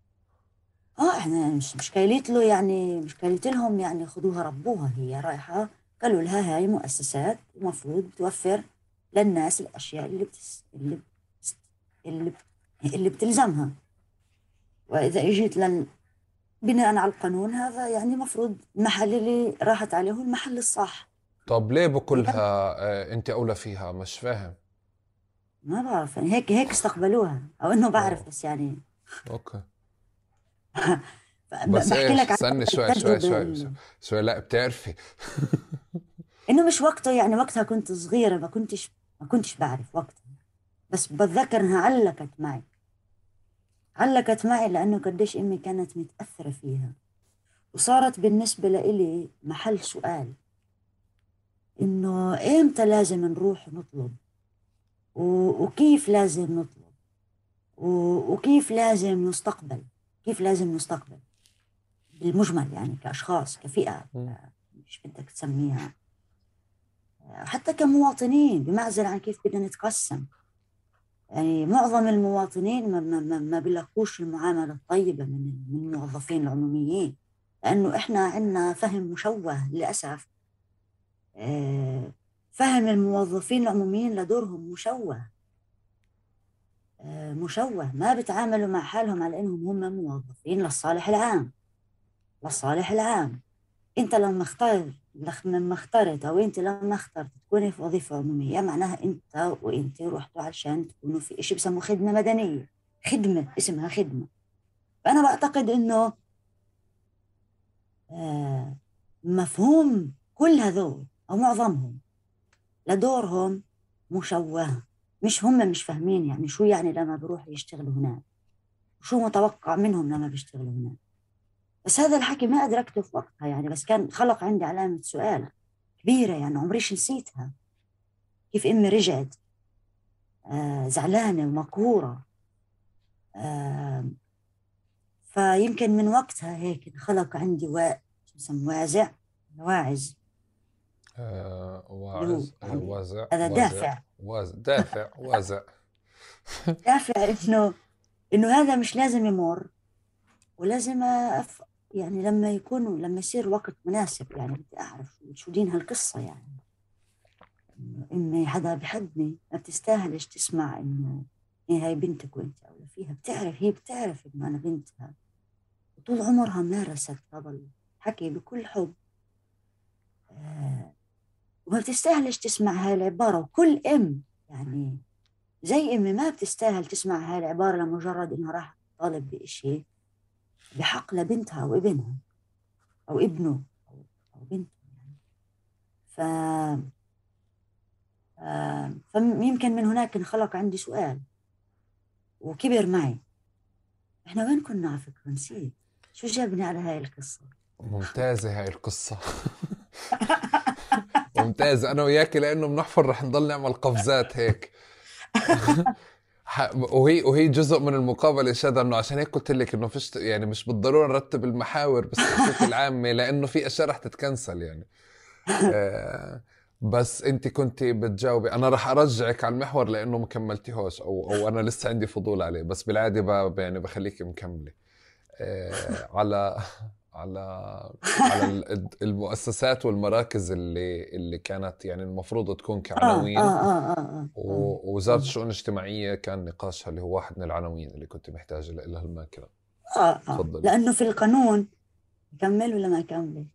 آه إحنا مش مش كايلت له يعني مش كايلت لهم يعني خذوها ربوها هي رايحة. قالوا لها هاي مؤسسات المفروض توفر للناس الأشياء اللي بتس... اللي بتس... اللي, ب... اللي بتلزمها. وإذا إجيت لن بناء على القانون هذا يعني مفروض المحل اللي راحت عليه هو المحل الصح. طب ليه بكلها آه، أنت أولى فيها؟ مش فاهم. ما بعرف يعني هيك هيك استقبلوها. أو إنه بعرف أوه. بس يعني. أوكي. بس بحكي إيش لك استني شوي شوي شوي شوي. لا بتعرفي. إنه مش وقته يعني وقتها كنت صغيرة ما كنتش ما كنتش بعرف وقتها. بس بتذكر إنها علقت معي. علقت معي لأنه قديش أمي كانت متأثرة فيها. وصارت بالنسبة لإلي محل سؤال. إنه إمتى لازم نروح نطلب؟ وكيف لازم نطلب؟ وكيف لازم نستقبل؟ كيف لازم نستقبل؟ بالمجمل يعني كأشخاص كفئة. مش بدك تسميها. حتى كمواطنين بمعزل عن كيف بدنا نتقسم. يعني معظم المواطنين ما, ما, ما, ما بيلاقوش المعاملة الطيبة من من الموظفين العموميين لأنه إحنا عندنا فهم مشوه للأسف. آه، فهم الموظفين العموميين لدورهم مشوه. مشوه ما بيتعاملوا مع حالهم على إنهم هم موظفين للصالح العام. للصالح العام. أنت لما لخ- لما اخترت أو أنت لما اخترت تكوني في وظيفة عمومية معناها أنت وأنت رحتوا علشان تكونوا في شيء بسموه خدمة مدنية. خدمة اسمها خدمة. فأنا بعتقد إنه آه، مفهوم كل هذول أو معظمهم لدورهم مشوه. مش هم مش فاهمين يعني شو يعني لما بيروحوا يشتغلوا هناك؟ شو متوقع منهم لما بيشتغلوا هناك؟ بس هذا الحكي ما أدركته في وقتها يعني بس كان خلق عندي علامة سؤال كبيرة يعني عمريش نسيتها؟ كيف أمي رجعت؟ آه زعلانة ومقهورة. آه فيمكن من وقتها هيك خلق عندي وا... شو اسمه وازع واعز. واعز آه، وازع هذا دافع. وازع دافع وازع دافع إنه إنه هذا مش لازم يمر ولازم أف... يعني لما يكون لما يصير وقت مناسب يعني بدي أعرف شو دين هالقصة يعني. امي حدا بحبني ما بتستاهلش تسمع إنه إيه هاي بنتك وأنت اولى فيها. بتعرف هي بتعرف إنه أنا بنتها. وطول عمرها مارست هذا الحكي بكل حب. آه وما بتستاهلش تسمع هاي العبارة. وكل إم يعني زي إمي ما بتستاهل تسمع هاي العبارة لمجرد انها راح تطالب بإشي بحق لبنتها أو ابنها أو ابنه أو أو بنته يعني. ف آه، فيمكن من هناك انخلق عندي سؤال. وكبر معي. إحنا وين كنا على فكرة؟ نسيت. شو جابني على هاي القصة؟ ممتازة هاي القصة. ممتازة أنا وياك لأنه بنحفر رح نضل نعمل قفزات هيك. وهي وهي جزء من المقابلة شذا إنه عشان هيك قلت لك إنه فيش يعني مش بالضرورة نرتب المحاور بس بشكل عامه لأنه في أشياء رح تتكنسل يعني. آه، بس أنت كنت بتجاوبي. أنا رح أرجعك على المحور لأنه ما كملتيهوش أو أو أنا لسه عندي فضول عليه. بس بالعادة يعني بخليك مكملة. آه، على على على ال- المؤسسات والمراكز اللي اللي كانت يعني المفروض تكون آه كعناوين. آه آه آه, آه. و- ووزارة الشؤون الاجتماعية كان نقاشها اللي هو واحد من العناوين اللي كنت محتاج لها الماكلة. آه آه. تفضلي. لأنه في القانون كمل ولا ما كمل؟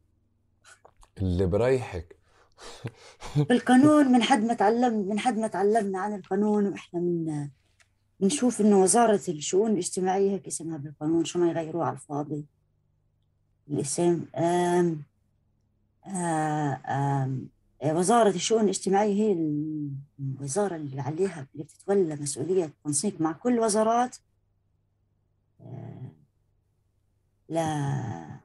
اللي بريحك. في القانون من حد ما تعلم من حد ما تعلمنا عن القانون وإحنا من بنشوف إنه وزارة الشؤون الاجتماعية هيك اسمها بالقانون شو ما يغيروه على الفاضي. الاسم آم آه، آم آه، وزارة الشؤون الاجتماعية هي الوزارة اللي عليها اللي بتتولى مسؤولية التنسيق مع كل وزارات. آه، لا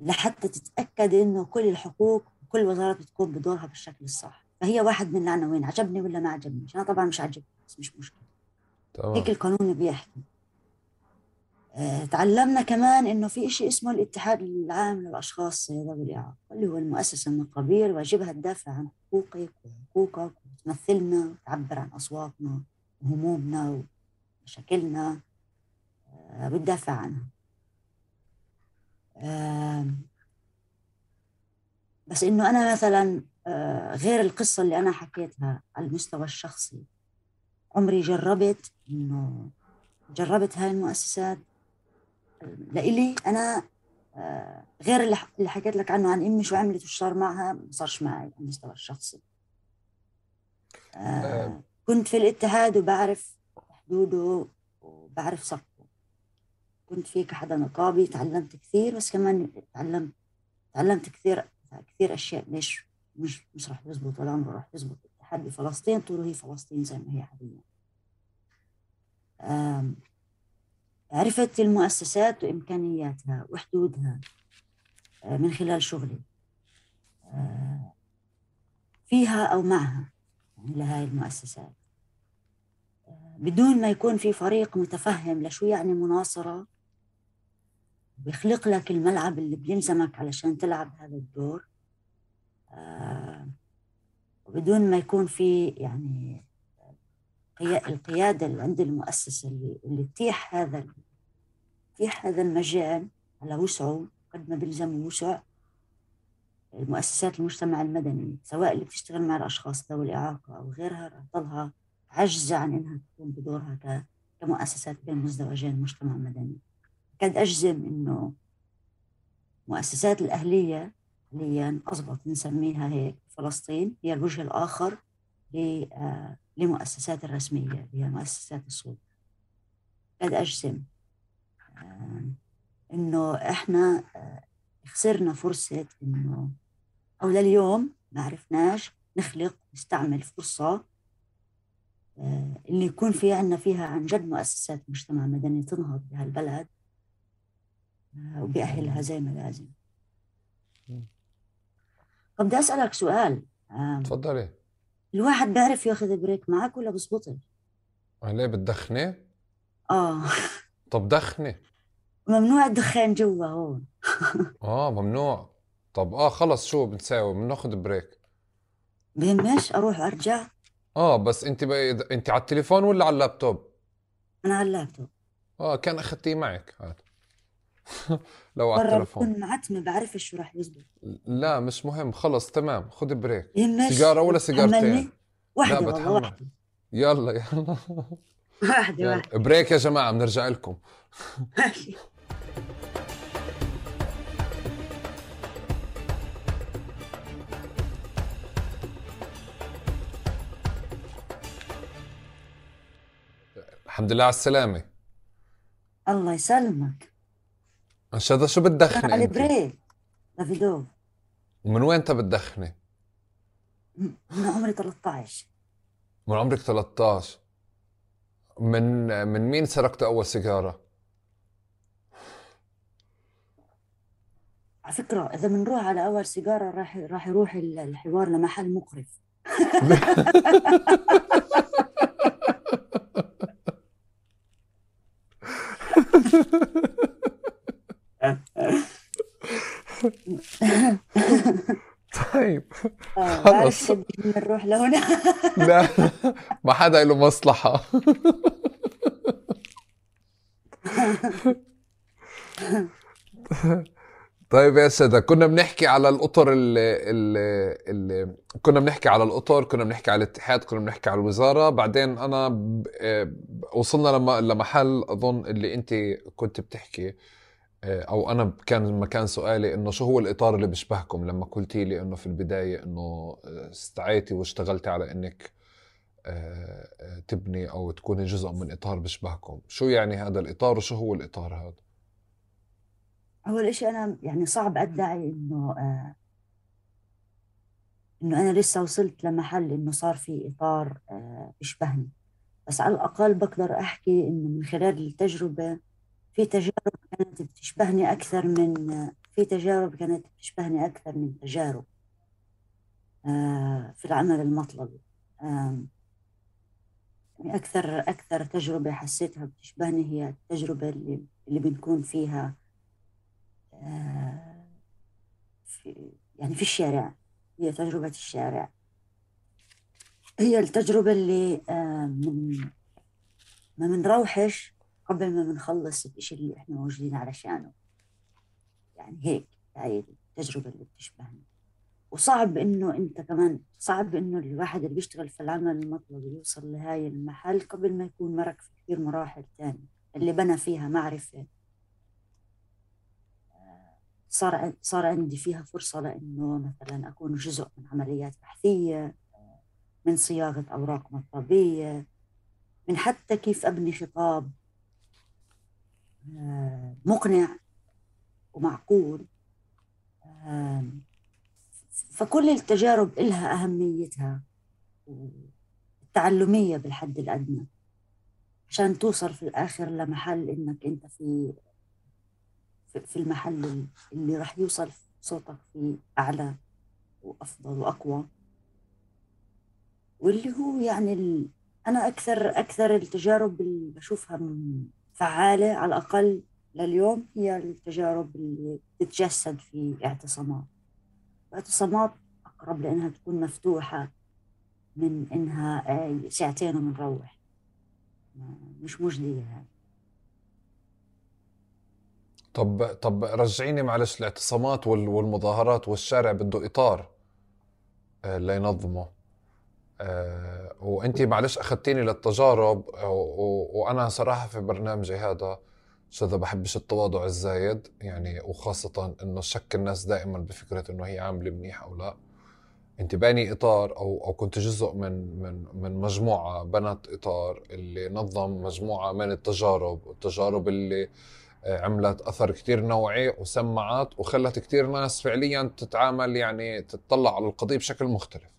لحتى تتأكد إنه كل الحقوق وكل الوزارات بتقوم بدورها بالشكل الصح. فهي واحد من العناوين عجبني ولا ما عجبنيش أنا طبعا مش عجبني بس مش مشكلة. هيك القانون بيحكي. تعلمنا كمان إنه في إشي اسمه الاتحاد العام للأشخاص ذوي الإعاقة اللي هو المؤسسة النقابية اللي واجبها تدافع عن حقوقك وحقوقك وتمثلنا وتعبر عن أصواتنا وهمومنا ومشاكلنا آه، بتدافع عنها. بس إنه أنا مثلا آه، غير القصة اللي أنا حكيتها على المستوى الشخصي عمري جربت إنه جربت هاي المؤسسات لإلي أنا آه، غير اللي حكيت لك عنه عن أمي شو عملت وش صار معها ما صارش معي على المستوى الشخصي. آه، كنت في الاتحاد وبعرف حدوده وبعرف سقفه كنت في كحدا نقابي تعلمت كثير بس كمان تعلمت تعلمت كثير كثير أشياء. ليش مش مش راح يزبط ولا عمره راح يزبط. الاتحاد بفلسطين طول هي فلسطين زي ما هي حاليا عرفت المؤسسات وإمكانياتها وحدودها آه، من خلال شغلي آه، فيها أو معها يعني لهذه المؤسسات. آه، بدون ما يكون في فريق متفهم لشو يعني مناصرة؟ بيخلق لك الملعب اللي بيلزمك علشان تلعب هذا الدور. وبدون ما يكون في يعني القيادة اللي عند المؤسسة اللي, اللي تتيح هذا تتيح هذا المجال على وسعه قد ما بيلزم وسع المؤسسات المجتمع المدني سواء اللي بتشتغل مع الأشخاص ذوي الإعاقة أو غيرها رح تضلها عجزة عن إنها تقوم بدورها كمؤسسات بين مزدوجين مجتمع مدني قد أجزم إنه مؤسسات الأهلية حاليا أضبط نسميها هيك فلسطين هي الوجه الآخر لمؤسسات الرسمية هي مؤسسات السلطة قد أجزم آه، إنه إحنا آه، خسرنا فرصة إنه أو لليوم ما عرفناش نخلق نستعمل فرصة اللي يكون في عنا فيها عن جد مؤسسات مجتمع مدني تنهض بهالبلد وبأهلها زي ما لازم. طب بدي أسألك سؤال تفضلي. الواحد بيعرف ياخذ بريك معك ولا بزبطش؟ ليه بتدخني؟ آه. طب دخني. ممنوع الدخان جوا هون. آه ممنوع. طب آه خلص شو بنساوي؟ بناخذ break. بهمش أروح أرجع. آه بس أنت بي... أنت على التليفون ولا على اللابتوب؟ أنا على اللابتوب. آه كان أخذتيه معك. هذا لو على التليفون. بكون معتمة بعرفش شو راح يزبط لا مش مهم خلص تمام خذ break. سيجارة ولا سيجارتين؟ واحدة لا بتحمل واحدة. يلا يلا. واحدة واحدة. بريك يا جماعة بنرجع لكم. الحمد لله على السلامة. الله يسلمك. هذا شو بتدخني على بريك دافيدوف ومن وين انت بتدخني؟ من عمري 13 من عمرك 13 من من مين سرقت أول سيجارة؟ على فكرة إذا بنروح على أول سيجارة راح راح يروح الحوار لمحل مقرف. طيب. خلص نروح لهنا لا ما حدا له مصلحة. طيب يا سادة كنا بنحكي على الأطر اللي, اللي, اللي كنا بنحكي على الأطر كنا بنحكي على الاتحاد كنا بنحكي على الوزارة. بعدين أنا آه، وصلنا لما لمحل أظن اللي أنت كنت بتحكي. أو أنا كان مكان سؤالي إنه شو هو الإطار اللي بيشبهكم؟ لما قلتي لي إنه في البداية إنه استعيتي واشتغلتي على إنك آه، تبني أو تكوني جزء من إطار بيشبهكم. شو يعني هذا الإطار وشو هو الإطار هذا؟ أول شيء أنا يعني صعب أدعي إنه آه إنه أنا لسه وصلت لمحل إنه صار في إطار آه بيشبهني. بس على الأقل بقدر أحكي إنه من خلال التجربة في تجارب كانت بتشبهني أكثر من في تجارب كانت بتشبهني أكثر من تجارب آه، في العمل المطلبي أكثر أكثر تجربة حسيتها بتشبهني هي التجربة اللي اللي بنكون فيها آه، في يعني في الشارع هي تجربة الشارع. هي التجربة اللي من ما بنروحش قبل ما بنخلص الإشي اللي إحنا موجودين علشانه. يعني هيك هاي التجربة اللي بتشبهني وصعب إنه أنت كمان صعب إنه الواحد اللي بيشتغل في العمل المطلوب يوصل لهاي المحل قبل ما يكون مرق في كثير مراحل تانية. اللي بنى فيها معرفة. صار صار عندي فيها فرصة لأنه مثلا أكون جزء من عمليات بحثية من صياغة أوراق مطلبية من حتى كيف أبني خطاب. آه، مقنع ومعقول فكل التجارب إلها أهميتها التعلمية بالحد الأدنى عشان توصل في الآخر لمحل إنك أنت في في المحل اللي راح يوصل صوتك فيه أعلى وأفضل وأقوى واللي هو يعني. أنا أكثر أكثر التجارب اللي بشوفها فعالة على الأقل لليوم هي التجارب اللي تتجسد في اعتصامات. الاعتصامات أقرب لأنها تكون مفتوحة من إنها ساعتين وبنروح مش مجدية يعني. طب طب رجعيني معلش الاعتصامات والمظاهرات والشارع بده إطار آه، لينظمه. أه وانت معلش اخذتيني للتجارب وأنا صراحة في برنامجي هذا شذا بحبش التواضع الزايد يعني وخاصة إنه شك الناس دائما بفكرة إنه هي عاملة منيح أو لا. انت بأني إطار أو أو كنت جزء من من من مجموعة بنت إطار اللي نظم مجموعة من التجارب التجارب اللي عملت أثر كتير نوعي وسمعت وخلت كتير ناس فعليا تتعامل يعني تطلع على القضية بشكل مختلف.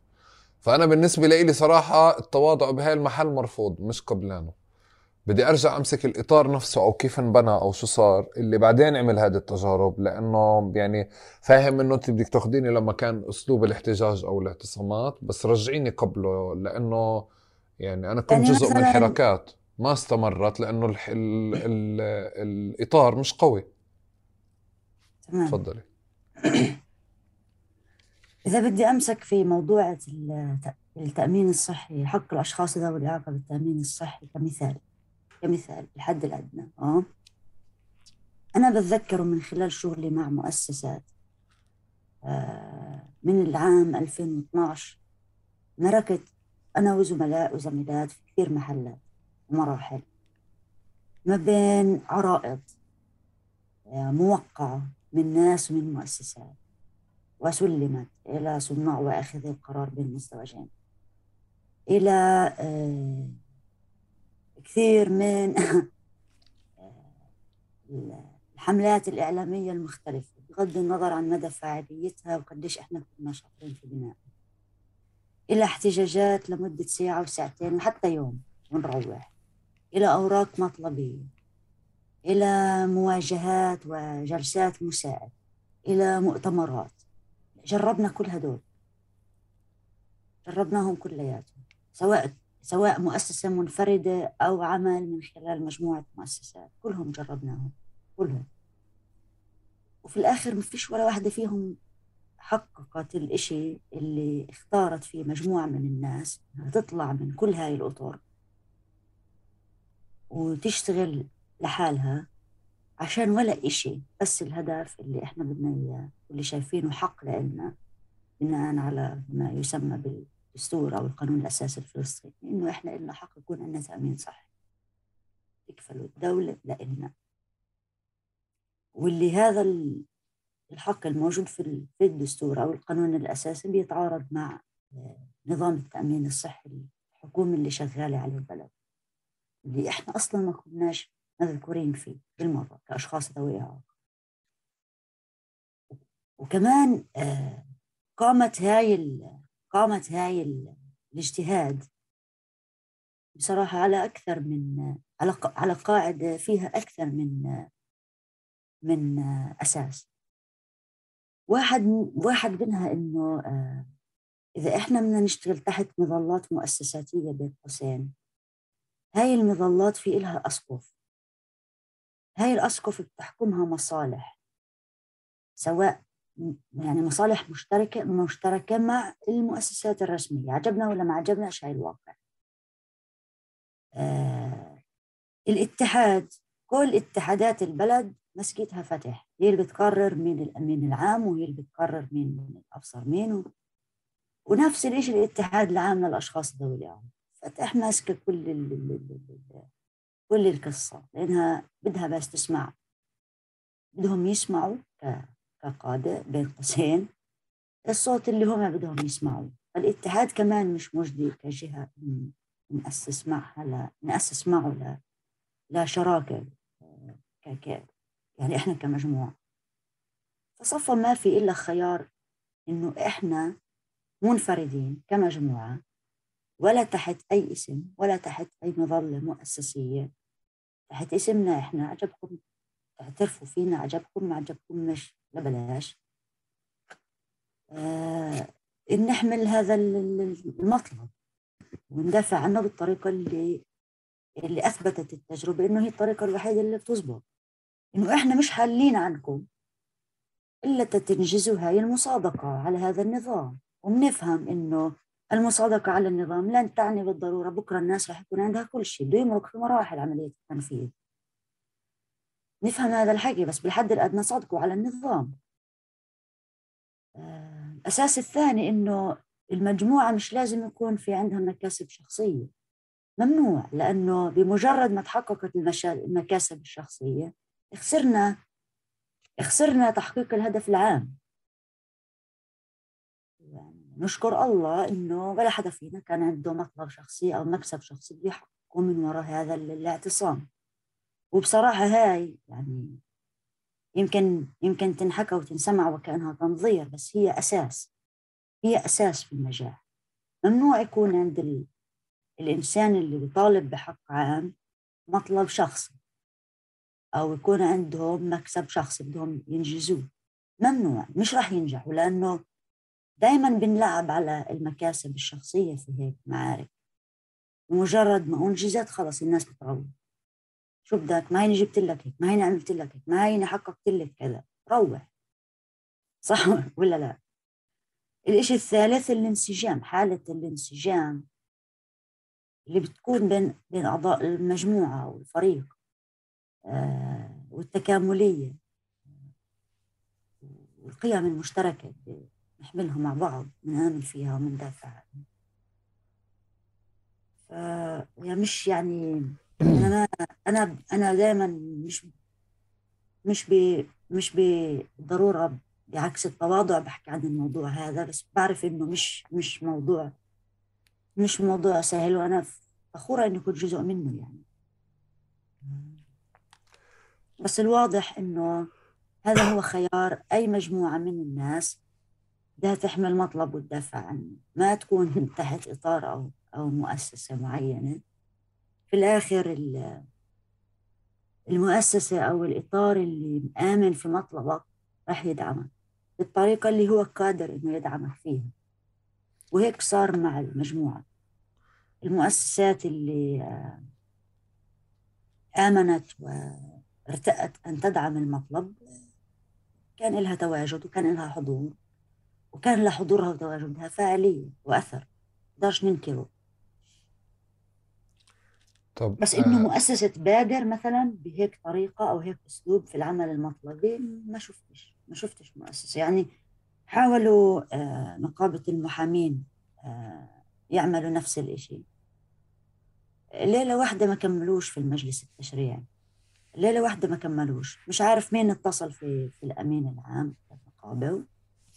فأنا بالنسبة لي صراحة التواضع بهاي المحل مرفوض مش قبلانه. بدي أرجع أمسك الإطار نفسه أو كيف انبنى أو شو صار اللي بعدين عمل هذه التجارب لأنه يعني فاهم إنه أنت بدك تاخذيني لما كان أسلوب الاحتجاج أو الاعتصامات بس رجعيني قبله لأنه يعني أنا كنت جزء من حركات ما استمرت لأنه ال ال ال الإطار مش قوي. تمام. تفضلي. إذا بدي أمسك في موضوع التأمين الصحي حق الأشخاص ذوي الإعاقة بالتأمين الصحي كمثال كمثال الحد الأدنى آه؟ أنا بتذكر من خلال شغلي مع مؤسسات آه، من العام 2012 مركت أنا وزملاء وزميلات في كثير محلات مراحل ما بين عرائض آه، موقعة من ناس ومن مؤسسات. وسلمت إلى صناع وآخذي القرار بين المزدوجين إلى آه، كثير من الحملات الإعلامية المختلفة بغض النظر عن مدى فاعليتها وقديش إحنا كنا شاطرين في بنائها إلى احتجاجات لمدة ساعة وساعتين وحتى يوم ونروح. إلى أوراق مطلبية. إلى مواجهات وجلسات مساعد إلى مؤتمرات. جربنا كل هدول. جربناهم كلياتهم سواء سواء مؤسسة منفردة أو عمل من خلال مجموعة مؤسسات. كلهم جربناهم كلهم. وفي الآخر ما فيش ولا واحدة فيهم حققت الإشي اللي اختارت فيه مجموعة من الناس تطلع من كل هاي الأطر وتشتغل لحالها عشان ولا إشي بس الهدف اللي إحنا بدنا إياه. واللي شايفينه حق لنا بناء على ما يسمى بالدستور أو القانون الأساسي الفلسطيني إنه إحنا لنا حق يكون عندنا تأمين صحي. تكفلوا الدولة لنا واللي هذا الحق الموجود في الدستور أو القانون الأساسي بيتعارض مع نظام التأمين الصحي الحكومي اللي شغالة على البلد. اللي إحنا أصلا ما كناش مذكورين فيه بالمرة كأشخاص ذوي إعاقة. وكمان آه، قامت هاي قامت هاي الاجتهاد بصراحة على أكثر من على على قاعدة فيها أكثر من من أساس. واحد واحد منها إنه آه، إذا إحنا بدنا نشتغل تحت مظلات مؤسساتية بين قوسين هاي المظلات في إلها أسقف. هاي الأسقف بتحكمها مصالح سواء يعني مصالح مشتركة مشتركة مع المؤسسات الرسمية عجبنا ولا ما عجبنا؟ هاي الواقع. آه الاتحاد كل اتحادات البلد مسكتها فتح. هي اللي بتقرر مين الأمين العام وهي اللي بتقرر مين الأبصر مين ونفس الشيء الاتحاد العام للأشخاص ذوي الإعاقة فتح ماسكة كل ال ال ال كل القصة لأنها بدها بس تسمع. بدهم يسمعوا كقادة بين قوسين. الصوت اللي هم بدهم يسمعوا الاتحاد كمان مش مجدي كجهة نأسس معها لا نأسس معه لا لا شراكة ك يعني إحنا كمجموعة. فصفى ما في إلا خيار إنه إحنا منفردين كمجموعة ولا تحت أي اسم ولا تحت أي مظلة مؤسسية. تحت اسمنا إحنا عجبكم تعترفوا فينا عجبكم ما عجبكم مش. لبلاش آه نحمل هذا المطلب وندافع عنه بالطريقة اللي اللي أثبتت التجربة إنه هي الطريقة الوحيدة اللي بتزبط. إنه إحنا مش حالين عنكم إلا تنجزوا هاي المصادقة على هذا النظام. وبنفهم إنه المصادقة على النظام لن تعني بالضرورة بكرة الناس رح يكون عندها كل شيء بده يمرق في مراحل عملية التنفيذ. نفهم هذا الحكي بس بالحد الأدنى صادقوا على النظام. الأساس الثاني إنه المجموعة مش لازم يكون في عندها مكاسب شخصية. ممنوع لأنه بمجرد ما تحققت المكاسب الشخصية خسرنا خسرنا تحقيق الهدف العام. يعني نشكر الله إنه ولا حدا فينا كان عنده مطلب شخصي أو مكسب شخصي بيحققه من وراء هذا الاعتصام. وبصراحة هاي يعني يمكن يمكن تنحكى وتنسمع وكأنها تنظير بس هي أساس هي أساس في النجاح. ممنوع يكون عند ال... الإنسان اللي بيطالب بحق عام مطلب شخصي أو يكون عندهم مكسب شخصي بدهم ينجزوه. ممنوع مش راح ينجحوا لأنه دائما بنلعب على المكاسب الشخصية في هيك معارك. بمجرد ما أنجزت خلص الناس بتروح. شو بدك ما هيني جبت لك هيك ما هيني عملت لك هيك ما هيني حققت لك كذا. روح. صح ولا لا؟ الإشي الثالث الانسجام حالة الانسجام اللي بتكون بين بين أعضاء المجموعة والفريق آه والتكاملية والقيم المشتركة اللي نحملها مع بعض نآمن فيها ومندافع عنها. مش يعني أنا ما أنا أنا دائما مش مش ب مش بالضروره بعكس التواضع بحكي عن الموضوع هذا بس بعرف إنه مش مش موضوع مش موضوع سهل وأنا فخورة اني كنت جزء منه يعني. بس الواضح إنه هذا هو خيار أي مجموعة من الناس بدها تحمل مطلب وتدافع عنه ما تكون تحت إطار أو أو مؤسسة معينة. في الآخر المؤسسة أو الإطار اللي مآمن في مطلبك راح يدعمك بالطريقة اللي هو قادر إنه يدعمك فيها. وهيك صار مع المجموعة. المؤسسات اللي آمنت وارتأت أن تدعم المطلب كان لها تواجد وكان لها حضور وكان لها حضورها وتواجدها فاعلية وأثر. نقدرش ننكره. طب بس إنه آه. مؤسسة بادر مثلا بهيك طريقة أو هيك أسلوب في العمل المطلبي ما شفتش ما شفتش مؤسسة. يعني حاولوا آه نقابة المحامين آه يعملوا نفس الإشي. ليلة واحدة ما كملوش في المجلس التشريعي. ليلة واحدة ما كملوش. مش عارف مين اتصل في في الأمين العام النقابة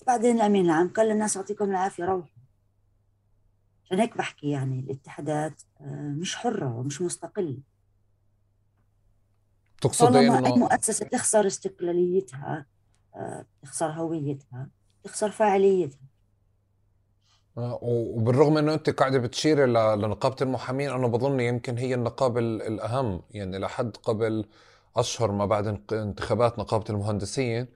وبعدين الأمين العام قال للناس يعطيكم العافية روحوا. عشان هيك بحكي يعني الاتحادات آه، مش حرة ومش مستقلة. تقصد إنه أي مؤسسة تخسر استقلاليتها آه، تخسر هويتها تخسر فاعليتها. آه، وبالرغم إنه أنت قاعدة بتشيري لنقابة المحامين أنا بظن يمكن هي النقابة الأهم. يعني لحد قبل أشهر ما بعد انتخابات نقابة المهندسين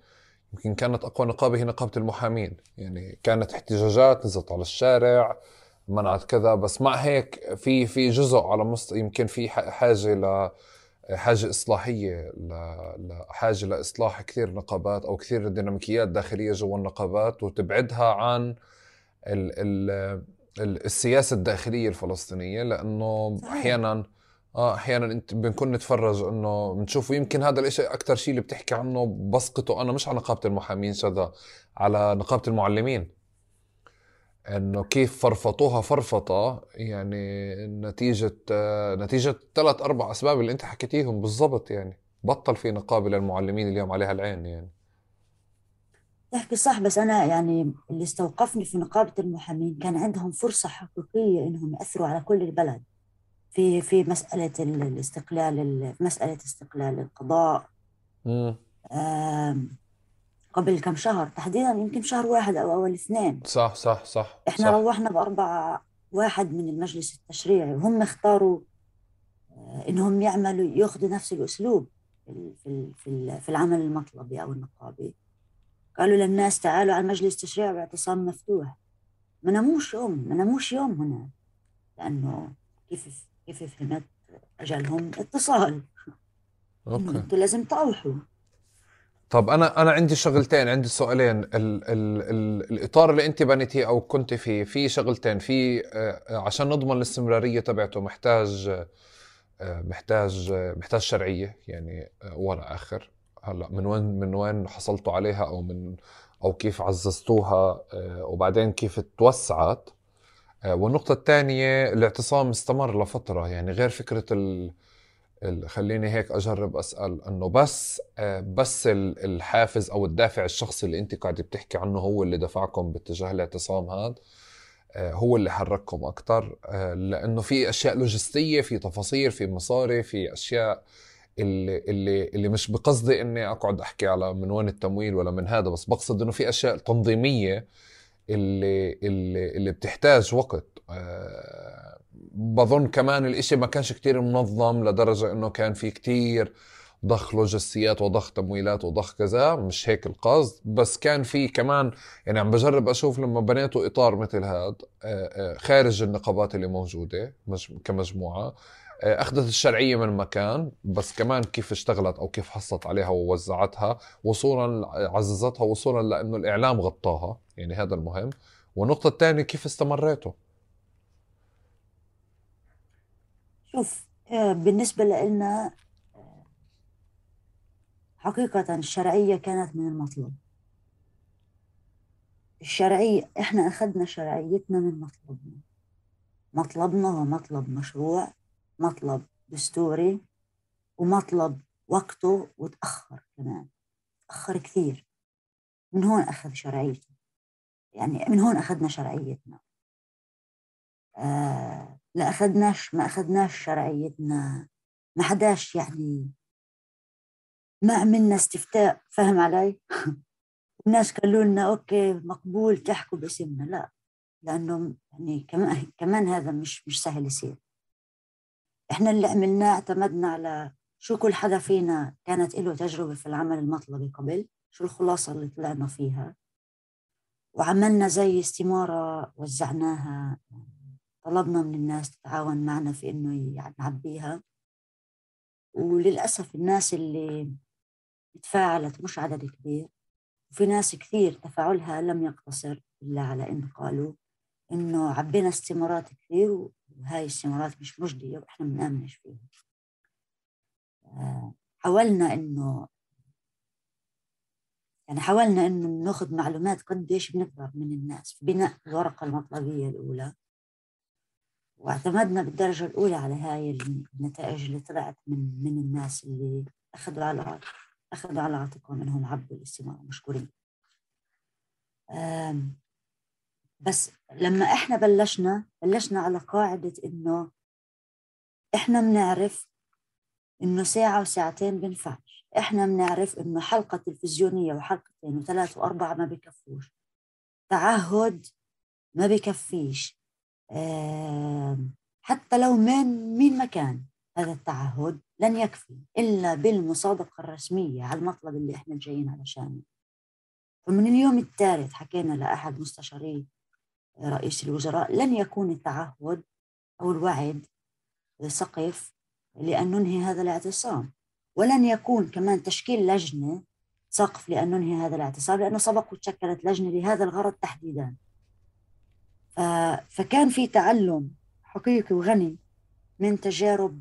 يمكن كانت أقوى نقابة هي نقابة المحامين. يعني كانت احتجاجات نزلت على الشارع منعت كذا بس مع هيك في في جزء على مست يمكن في حاجة ل حاجة إصلاحية لحاجه لإصلاح كثير نقابات أو كثير ديناميكيات داخلية جوا النقابات وتبعدها عن ال ال السياسة الداخلية الفلسطينية لأنه أحيانا آه أحيانا إنت بنكون نتفرج إنه بنشوف يمكن هذا الإشي أكثر شيء اللي بتحكي عنه بسقطه. أنا مش على نقابة المحامين شذا على نقابة المعلمين. إنه كيف فرفطوها فرفطة يعني نتيجة نتيجة ثلاث أربع أسباب اللي أنت حكيتيهم بالضبط يعني. بطل في نقابه للمعلمين اليوم عليها العين يعني. تحكي صح بس أنا يعني اللي استوقفني في نقابة المحامين كان عندهم فرصة حقيقية إنهم يأثروا على كل البلد. في في مسألة الاستقلال مسألة استقلال القضاء. قبل كم شهر تحديدا يمكن شهر واحد أو أول اثنين. صح صح صح إحنا صح. روحنا بأربع واحد من المجلس التشريعي. وهم اختاروا آه، إنهم يعملوا ياخذوا نفس الأسلوب في في في العمل المطلبي أو النقابي. قالوا للناس تعالوا على المجلس التشريعي باعتصام مفتوح. ما ناموش يوم ما ناموش يوم هنا لأنه كيف كيف فهمت أجلهم؟ اتصال. أوكي. أنتوا لازم تروحوا. طب أنا أنا عندي شغلتين عندي سؤالين. ال ال ال الإطار اللي أنت بنيتيه أو كنت فيه في شغلتين في آه، عشان نضمن الاستمرارية تبعته محتاج آه، محتاج آه، محتاج شرعية يعني ولا آخر. هلأ من وين من وين حصلتوا عليها أو من أو كيف عززتوها وبعدين كيف توسعت. والنقطة الثانية الاعتصام استمر لفترة يعني غير فكرة ال خليني هيك أجرب أسأل إنه بس آه، بس الحافز أو الدافع الشخصي اللي أنت قاعد بتحكي عنه هو اللي دفعكم باتجاه الاعتصام هذا آه، هو اللي حرككم أكثر آه، لأنه في أشياء لوجستية في تفاصيل في مصاري في أشياء اللي اللي اللي مش بقصدي إني أقعد أحكي على من وين التمويل ولا من هذا بس بقصد إنه في أشياء تنظيمية اللي اللي اللي بتحتاج وقت بظن كمان الإشي ما كانش كتير منظم لدرجة إنه كان في كتير ضخ لوجستيات وضخ تمويلات وضخ كذا مش هيك القصد. بس كان في كمان يعني عم بجرب أشوف لما بنيتوا إطار مثل هذا آه، آه، خارج النقابات اللي موجودة كمجموعة آه، أخذت الشرعية من مكان بس كمان كيف اشتغلت أو كيف حصلت عليها ووزعتها وصولا عززتها وصولا لأنه الإعلام غطاها يعني هذا المهم. والنقطة الثانية كيف استمريتوا شوف آه، بالنسبة لنا حقيقة الشرعية كانت من المطلوب. الشرعية إحنا أخذنا شرعيتنا من مطلبنا مطلبنا هو مطلب مشروع مطلب دستوري ومطلب وقته وتأخر كمان. تأخر كثير. من هون أخذ شرعيته يعني من هون أخذنا شرعيتنا. آه لا أخذناش ما أخذناش شرعيتنا. ما حداش يعني. ما عملنا استفتاء. فهم علي؟ الناس قالوا لنا أوكي مقبول تحكوا باسمنا. لا. لأنه يعني كمان كمان هذا مش مش سهل يصير. إحنا اللي عملناه اعتمدنا على شو كل حدا فينا كانت له تجربة في العمل المطلبي قبل شو الخلاصة اللي طلعنا فيها. وعملنا زي استمارة وزعناها. طلبنا من الناس تتعاون معنا في إنه يعني نعبيها. وللأسف الناس اللي تفاعلت مش عدد كبير وفي ناس كثير تفاعلها لم يقتصر إلا على إنه قالوا إنه عبينا استمارات كثير وهاي الاستمارات مش مجدية وإحنا ما بنآمنش فيها. آه، حاولنا إنه يعني حاولنا إنه ناخذ معلومات قديش بنقدر من الناس في بناء الورقة المطلبية الأولى. واعتمدنا بالدرجة الأولى على هاي النتائج اللي طلعت من من الناس اللي أخذوا على أخذوا على عاتقهم إنهم عبوا الاستماع مشكورين بس لما إحنا بلشنا بلشنا على قاعدة إنه إحنا بنعرف إنه ساعة وساعتين بنفعش إحنا بنعرف إنه حلقة تلفزيونية وحلقتين وثلاث وأربعة ما بكفوش. تعهد ما بكفيش. حتى لو من مين ما كان هذا التعهد لن يكفي إلا بالمصادقة الرسمية على المطلب اللي إحنا جايين علشانه. فمن اليوم الثالث حكينا لأحد مستشاري رئيس الوزراء لن يكون التعهد أو الوعد سقف لأن ننهي هذا الاعتصام. ولن يكون كمان تشكيل لجنة سقف لأن ننهي هذا الاعتصام لأنه سبق وتشكلت لجنة لهذا الغرض تحديدا. فكان في تعلم حقيقي وغني من تجارب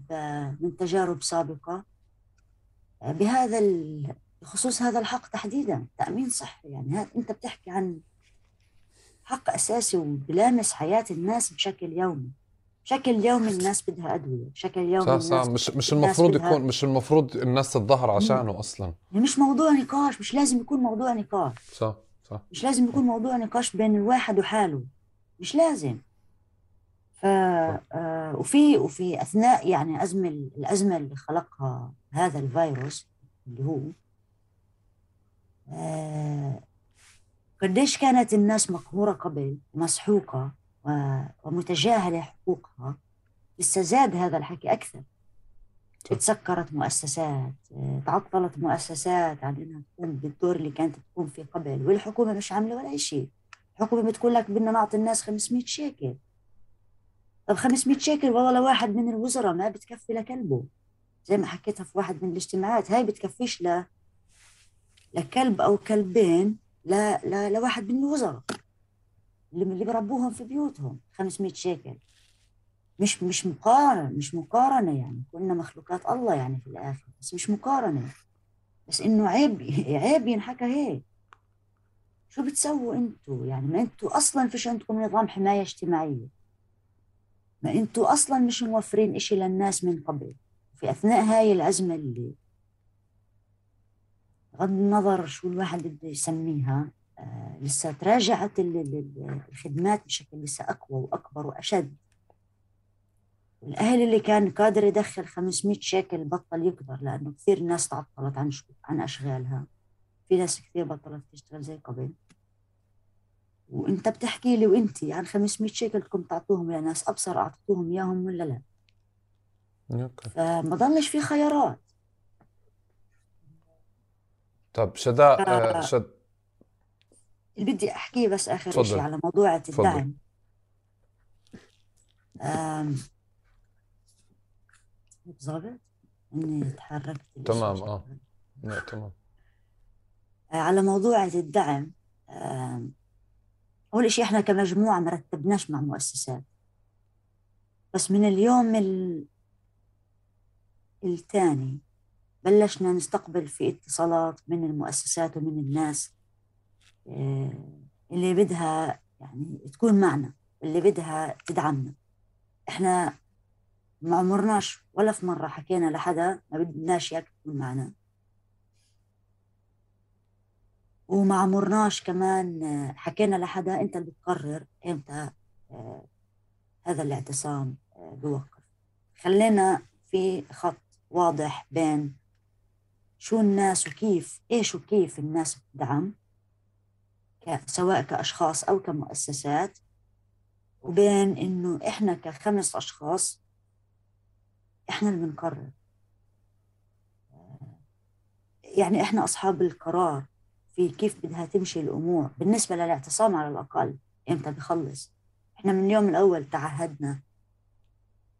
من تجارب سابقة. بهذا بخصوص هذا الحق تحديدا تأمين صحي. يعني أنت بتحكي عن حق أساسي وبلامس حياة الناس بشكل يومي. بشكل يومي الناس بدها أدوية بشكل يومي صح صح. مش مش المفروض يكون مش المفروض الناس تتظاهر عشانه أصلا. يعني مش موضوع نقاش مش لازم يكون موضوع نقاش. صح صح. مش لازم يكون موضوع نقاش بين الواحد وحاله. مش لازم. ف آه وفي وفي أثناء يعني أزمة الأزمة اللي خلقها هذا الفيروس اللي هو آه قديش كانت الناس مقهورة قبل مسحوقة ومتجاهلة حقوقها لسه زاد هذا الحكي أكثر. تسكرت مؤسسات تعطلت مؤسسات عن إنها تقوم بالدور اللي كانت تقوم فيه قبل والحكومة مش عاملة ولا شيء الحكومة بتقول لك بدنا نعطي الناس 500 شيكل. طب 500 شيكل والله لواحد من الوزراء ما بتكفي لكلبه زي ما حكيتها في واحد من الاجتماعات هاي بتكفيش ل لكلب أو كلبين لا لا لواحد من الوزراء. اللي بربوهم في بيوتهم 500 شيكل. مش مش مقارنة مش مقارنة يعني. كلنا مخلوقات الله يعني في الآخر بس مش مقارنة. بس إنه عيب عيب ينحكى هيك. شو بتسووا أنتوا يعني ما أنتوا أصلا فيش عندكم نظام حماية اجتماعية. ما أنتوا أصلا مش موفرين إشي للناس من قبل. في أثناء هاي الأزمة اللي بغض النظر شو الواحد بده يسميها آه لسه تراجعت الخدمات بشكل لسه أقوى وأكبر وأشد. الاهل اللي كان قادر يدخل 500 شيكل بطل يقدر لأنه كثير ناس تعطلت عن عن أشغالها. في ناس كثير بطلت تشتغل زي قبل. وانت بتحكي لي وانت عن 500 شيكل بدكم تعطوهم لناس أبصر أعطيتوهم إياهم ولا لا؟ أوكي. فما ضلش في خيارات. طب شداء آه شد. اللي بدي أحكيه بس آخر شيء على موضوع الدعم. ظابط إني تحركت. تمام آه. تمام. على موضوع الدعم أول شيء إحنا كمجموعة ما رتبناش مع مؤسسات. بس من اليوم الثاني بلشنا نستقبل في اتصالات من المؤسسات ومن الناس آه، اللي بدها يعني تكون معنا اللي بدها تدعمنا. إحنا ما عمرناش ولا في مرة حكينا لحدا ما بدناش اياك تكون معنا. وما عمرناش كمان آه، حكينا لحدا انت اللي بتقرر إمتى آه، هذا الاعتصام آه، بوقف خلينا في خط واضح بين شو الناس وكيف إيش وكيف الناس بتدعم سواء كأشخاص أو كمؤسسات وبين إنه إحنا كخمس أشخاص إحنا اللي بنقرر. يعني إحنا أصحاب القرار. في كيف بدها تمشي الأمور. بالنسبة للاعتصام على الأقل إمتى بخلص؟ إحنا من اليوم الأول تعهدنا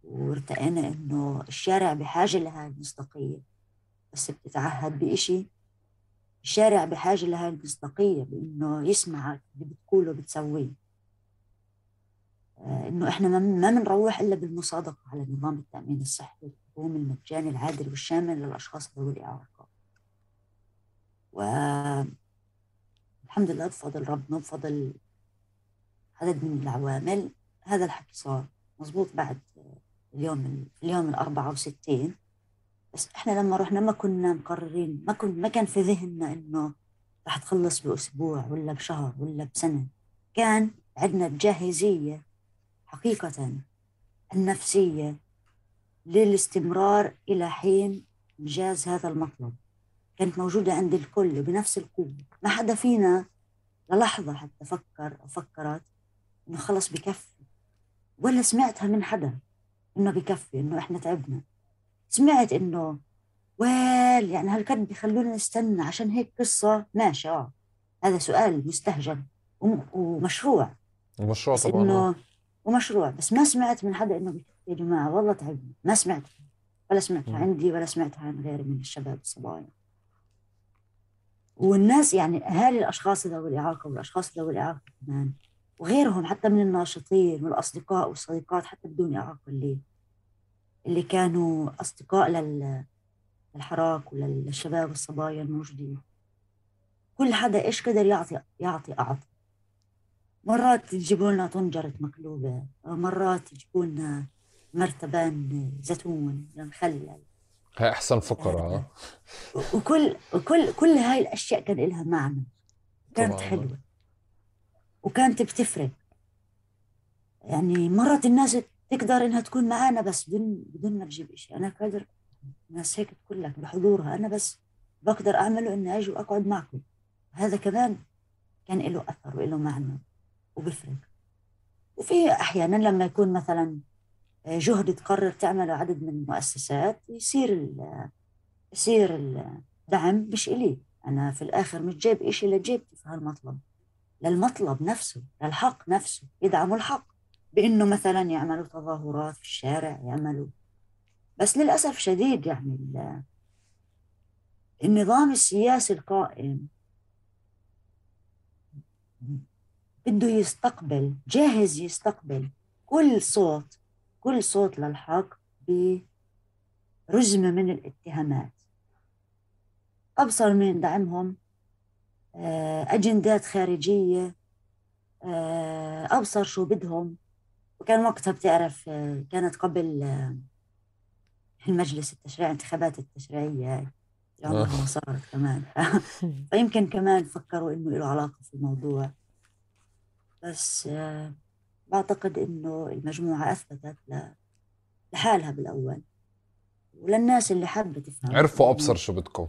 وارتقينا إنه الشارع بحاجة لهذه المصداقية. بس بتتعهد بإشي الشارع بحاجة لهذه المصداقية بإنه يسمعك اللي بتقوله بتسويه. آه، إنه إحنا ما بنروح إلا بالمصادقة على نظام التأمين الصحي والحكومي المجاني العادل والشامل للأشخاص ذوي الإعاقة. والحمد لله بفضل ربنا بفضل عدد من العوامل. هذا الحكي صار مزبوط بعد اليوم اليوم ال 64 بس إحنا لما رحنا ما كنا مقررين ما كن ما كان في ذهننا إنه رح تخلص بأسبوع ولا بشهر ولا بسنة. كان عندنا الجاهزيه حقيقة النفسية للاستمرار إلى حين إنجاز هذا المطلب كانت موجودة عند الكل بنفس القوة. ما حدا فينا للحظة حتى فكر أو فكرت إنه خلص بكفي. ولا سمعتها من حدا إنه بكفي إنه إحنا تعبنا. سمعت إنه ويل يعني هالكد بيخلونا نستنى؟ عشان هيك قصة ماشي آه. هذا سؤال مستهجن ومشروع. ومشروع طبعا. إنه. ومشروع. بس ما سمعت من حدا إنه بكفي يا جماعة والله تعبنا. ما سمعت ولا سمعتها عندي ولا سمعتها عن غيري من الشباب الصبايا. والناس يعني أهالي الأشخاص ذوي الإعاقة والأشخاص ذوي الإعاقة كمان. وغيرهم حتى من الناشطين والأصدقاء والصديقات حتى بدون إعاقة اللي اللي كانوا أصدقاء للحراك وللشباب والصبايا الموجودين. كل حدا إيش قدر يعطي يعطي أعطى. مرات يجيبوا لنا طنجرة مقلوبة مرات يجيبوا لنا مرتبان زيتون مخلل هاي أحسن فقرة وكل وكل كل هاي الأشياء كان لها معنى. كانت طبعا. حلوة. وكانت بتفرق. يعني مرات الناس تقدر إنها تكون معانا بس بدون بدون ما تجيب شيء أنا قادر الناس هيك تقول لك بحضورها. أنا بس بقدر أعمله إني أجي وأقعد معكم. هذا كمان كان له أثر وله معنى. وبفرق. وفي أحيانا لما يكون مثلا جهد تقرر تعمله عدد من المؤسسات يصير يصير الدعم مش إلي. أنا في الآخر مش جايب إشي لجيبتي في هالمطلب. للمطلب نفسه للحق نفسه يدعموا الحق بإنه مثلا يعملوا تظاهرات في الشارع يعملوا. بس للأسف شديد يعني النظام السياسي القائم بده يستقبل جاهز يستقبل كل صوت كل صوت للحق برزمة من الاتهامات. أبصر من دعمهم آه، أجندات خارجية آه، أبصر شو بدهم. وكان وقتها بتعرف آه، كانت قبل المجلس التشريعي انتخابات التشريعية عمرها صارت كمان. فيمكن كمان فكروا إنه له علاقة في الموضوع. بس بعتقد إنه المجموعة أثبتت لحالها بالأول. وللناس اللي حابة تفهم عرفوا أبصر شو بدكم.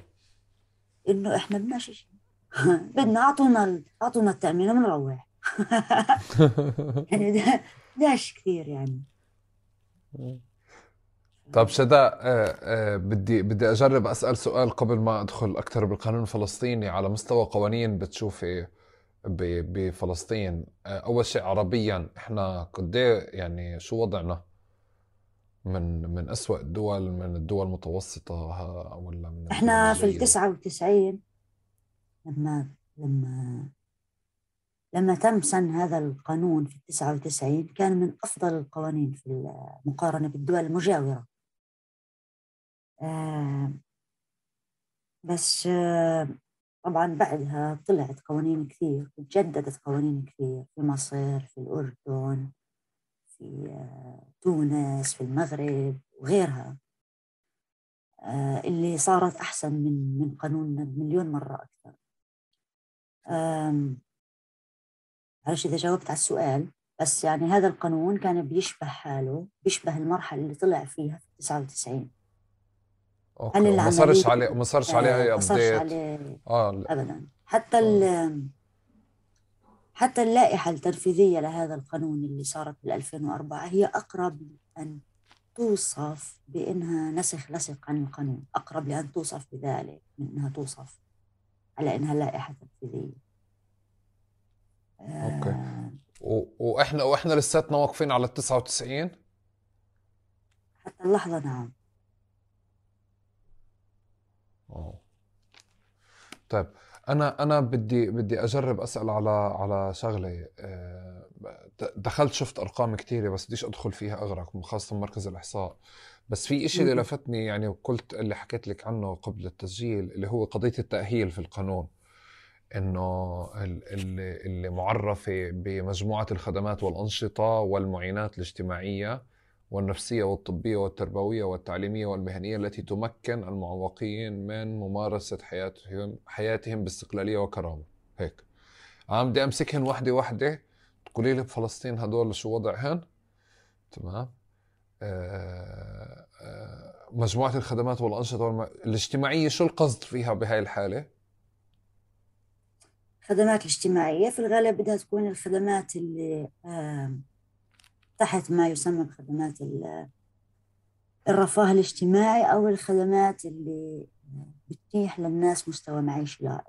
إنه إحنا بدناش شيء بدنا أعطونا أعطونا التأمين ونروح. يعني داش كثير يعني. طيب شدا آه آه بدي بدي أجرب أسأل سؤال قبل ما أدخل أكثر بالقانون الفلسطيني. على مستوى قوانين بتشوفي بفلسطين. آه، أول شيء عربيا إحنا قد إيه يعني شو وضعنا؟ من من أسوأ الدول من الدول المتوسطة ولا من إحنا في ال 99 لما لما لما تم سن هذا القانون في ال 99 كان من أفضل القوانين في المقارنة بالدول المجاورة. آه بس آه طبعا بعدها طلعت قوانين كثير تجددت قوانين كثير في مصر في الأردن في آه، تونس في المغرب وغيرها. آه، اللي صارت أحسن من من قانوننا بمليون مرة أكثر. معلش إذا جاوبت على السؤال بس يعني هذا القانون كان بيشبه حاله بيشبه المرحلة اللي طلع فيها في 99 okay. ما صارش عليه ما صارش عليه أي update عليه آه. ابدا. حتى ال حتى اللائحة التنفيذية لهذا القانون اللي صارت بال 2004 هي أقرب أن توصف بأنها نسخ لصق عن القانون. أقرب لأن توصف بذلك من أنها توصف على أنها لائحة تنفيذية. أوكي. آه وإحنا وإحنا لساتنا واقفين على ال 99 حتى اللحظة نعم. طيب أنا أنا بدي بدي أجرب أسأل على على شغلة آه، دخلت شفت أرقام كثيره بس بديش أدخل فيها أغرق خاصة مركز الإحصاء. بس في إشي اللي لفتني يعني وقلت اللي حكيت لك عنه قبل التسجيل اللي هو قضية التأهيل في القانون. إنه اللي معرفة بمجموعة الخدمات والأنشطة والمعينات الاجتماعية والنفسية والطبية والتربوية والتعليمية والمهنية التي تمكن المعوقين من ممارسة حياتهم حياتهم باستقلالية وكرامة. هيك. عم بدي أمسكهن وحدة وحدة. تقولي لي بفلسطين هدول شو وضعهن؟ تمام. آه آه مجموعة الخدمات والأنشطة والم... الاجتماعية شو القصد فيها بهاي الحالة؟ الخدمات الاجتماعية في الغالب بدها تكون الخدمات اللي آه تحت ما يسمى بخدمات الرفاه الاجتماعي أو الخدمات اللي بتتيح للناس مستوى معيشي لائق.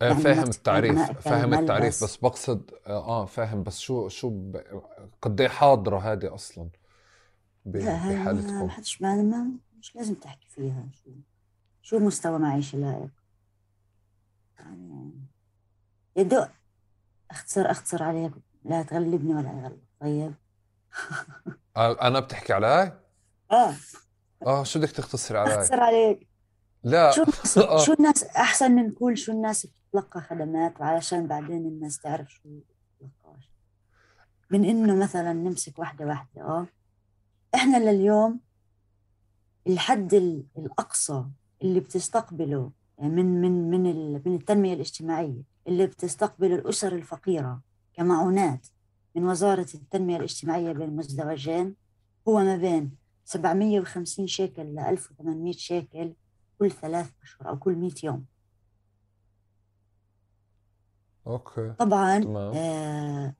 يعني فاهم التعريف فاهم التعريف بس بقصد آه فاهم بس شو شو ب... قد إيه حاضرة هذه أصلا؟ بحالتكم ما حدش ما مش لازم تحكي فيها. شو شو مستوى معيشي لائق؟ يعني يدق أختصر أختصر عليك لا تغلبني ولا يغلب. طيب؟ أنا بتحكي علي؟ آه. آه شو بدك تختصري علي؟ أختصر عليك. لا. شو آه. شو الناس أحسن من كل شو الناس بتتلقى خدمات وعلشان بعدين الناس تعرف شو بتتلقاش من إنه مثلا نمسك واحدة واحدة آه. إحنا لليوم الحد ال- الأقصى اللي بتستقبله من من من ال- من التنمية الاجتماعية اللي بتستقبله الأسر الفقيرة كمعونات من وزارة التنمية الاجتماعية بين مزدوجين هو ما بين 750 شيكل ل 1800 شيكل كل ثلاث أشهر أو كل 100 يوم. أوكي. طبعا تمام. آه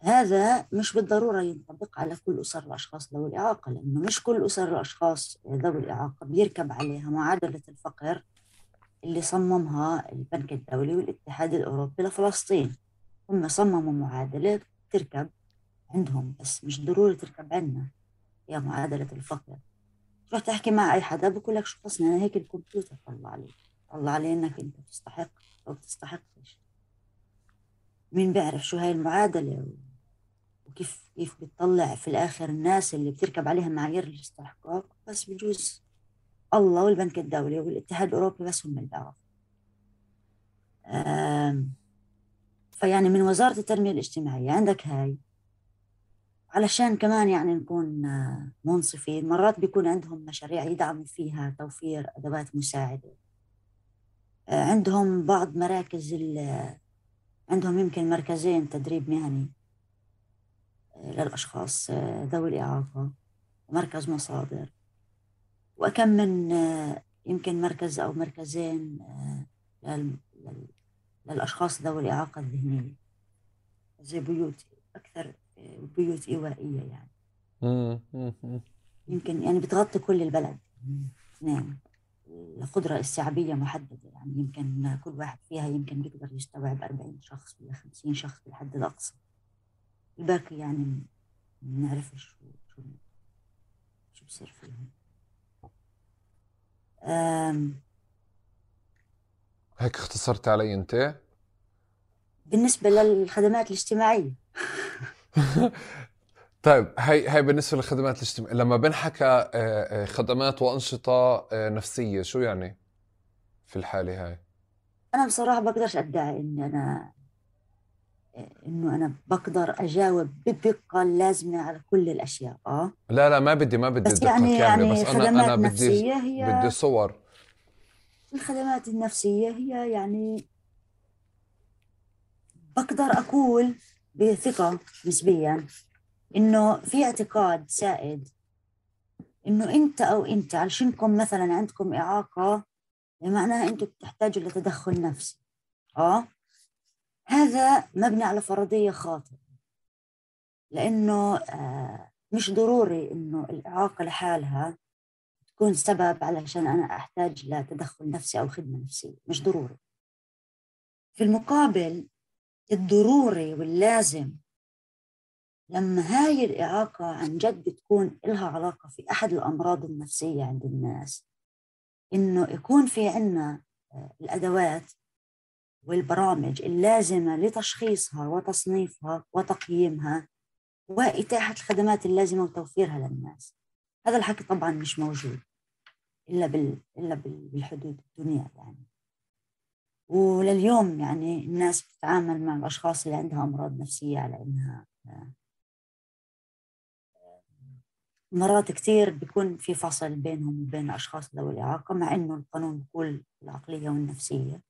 هذا مش بالضرورة ينطبق على كل أسر الأشخاص ذوي الإعاقة لأنه مش كل أسر الأشخاص ذوي الإعاقة بيركب عليها معادلة الفقر اللي صممها البنك الدولي والاتحاد الأوروبي لفلسطين. هم صمموا معادلة تركب عندهم بس مش ضروري تركب عندنا هي معادلة الفقر. تروح تحكي مع أي حدا بقول لك شو خصني أنا هيك الكمبيوتر طلع علي طلع علي إنك أنت تستحق أو بتستحقش مين بيعرف شو هاي المعادلة وكيف كيف بتطلع في الآخر الناس اللي بتركب عليها معايير الاستحقاق بس بجوز الله والبنك الدولي والاتحاد الأوروبي بس هم اللي بيعرفوا. فيعني من وزارة التنمية الاجتماعية عندك هاي؟ علشان كمان يعني نكون آه، منصفين مرات بيكون عندهم مشاريع يدعموا فيها توفير أدوات مساعدة. آه، عندهم بعض مراكز ال- عندهم يمكن مركزين تدريب مهني آه، للأشخاص آه، ذوي الإعاقة ومركز مصادر. وكم من آه، يمكن مركز أو مركزين آه، للأشخاص ذوي الإعاقة الذهنية. زي بيوت أكثر آه، بيوت إيوائية يعني. يمكن يعني بتغطي كل البلد. اثنين القدرة استيعابية محددة يعني. يمكن كل واحد فيها يمكن بيقدر يستوعب 40 شخص ولا 50 شخص بالحد الأقصى. الباقي يعني ما بنعرفش شو شو بصير فيهم. هيك اختصرت علي انت؟ بالنسبة للخدمات الاجتماعية. طيب هي هي بالنسبة للخدمات الاجتماعية لما بنحكى آه، آه، خدمات وأنشطة آه، نفسية شو يعني في الحالة هاي؟ أنا بصراحة بقدرش أدعي إني أنا إنه أنا بقدر أجاوب بدقة اللازمة على كل الأشياء آه؟ لا لا ما بدي ما بدي بس يعني يعني بس أنا أنا بدي هي بدي صور. الخدمات النفسية هي يعني بقدر أقول بثقة نسبيا إنه في اعتقاد سائد إنه أنت أو أنت علشانكم مثلا عندكم إعاقة معناها أنتم بتحتاجوا لتدخل نفسي. آه؟ هذا مبني على فرضية خاطئة. لأنه آه مش ضروري إنه الإعاقة لحالها. تكون سبب علشان أنا أحتاج لتدخل نفسي أو خدمة نفسية مش ضروري. في المقابل الضروري واللازم لما هاي الإعاقة عن جد بتكون إلها علاقة في أحد الأمراض النفسية عند الناس إنه يكون في عنا آه، الأدوات والبرامج اللازمة لتشخيصها وتصنيفها وتقييمها وإتاحة الخدمات اللازمة وتوفيرها للناس. هذا الحكي طبعا مش موجود. إلا بال... بال... بالحدود الدنيا يعني. ولليوم يعني الناس بتتعامل مع الأشخاص اللي عندها أمراض نفسية على إنها آه، مرات كتير بيكون في فصل بينهم وبين الأشخاص ذوي الإعاقة مع إنه القانون بيقول العقلية والنفسية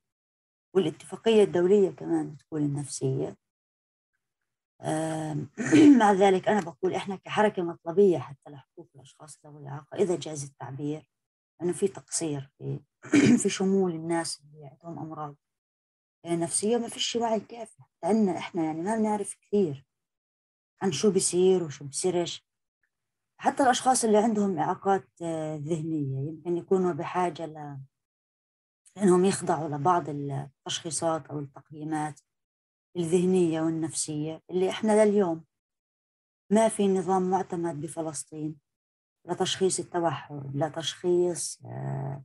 والاتفاقية الدولية كمان بتقول النفسية. آم، مع ذلك أنا بقول إحنا كحركة مطلبية حتى لحقوق الأشخاص ذوي الإعاقة إذا جاز التعبير أنه في تقصير في في شمول الناس اللي عندهم أمراض. نفسية ما فيش وعي كافي عنا إحنا يعني ما بنعرف كثير عن شو بيصير وشو بصيرش حتى الأشخاص اللي عندهم إعاقات آه، ذهنية يمكن يكونوا بحاجة ل لأنهم يخضعوا لبعض التشخيصات أو التقييمات الذهنية والنفسية اللي إحنا لليوم ما في نظام معتمد بفلسطين. لتشخيص التوحد لا تشخيص آه،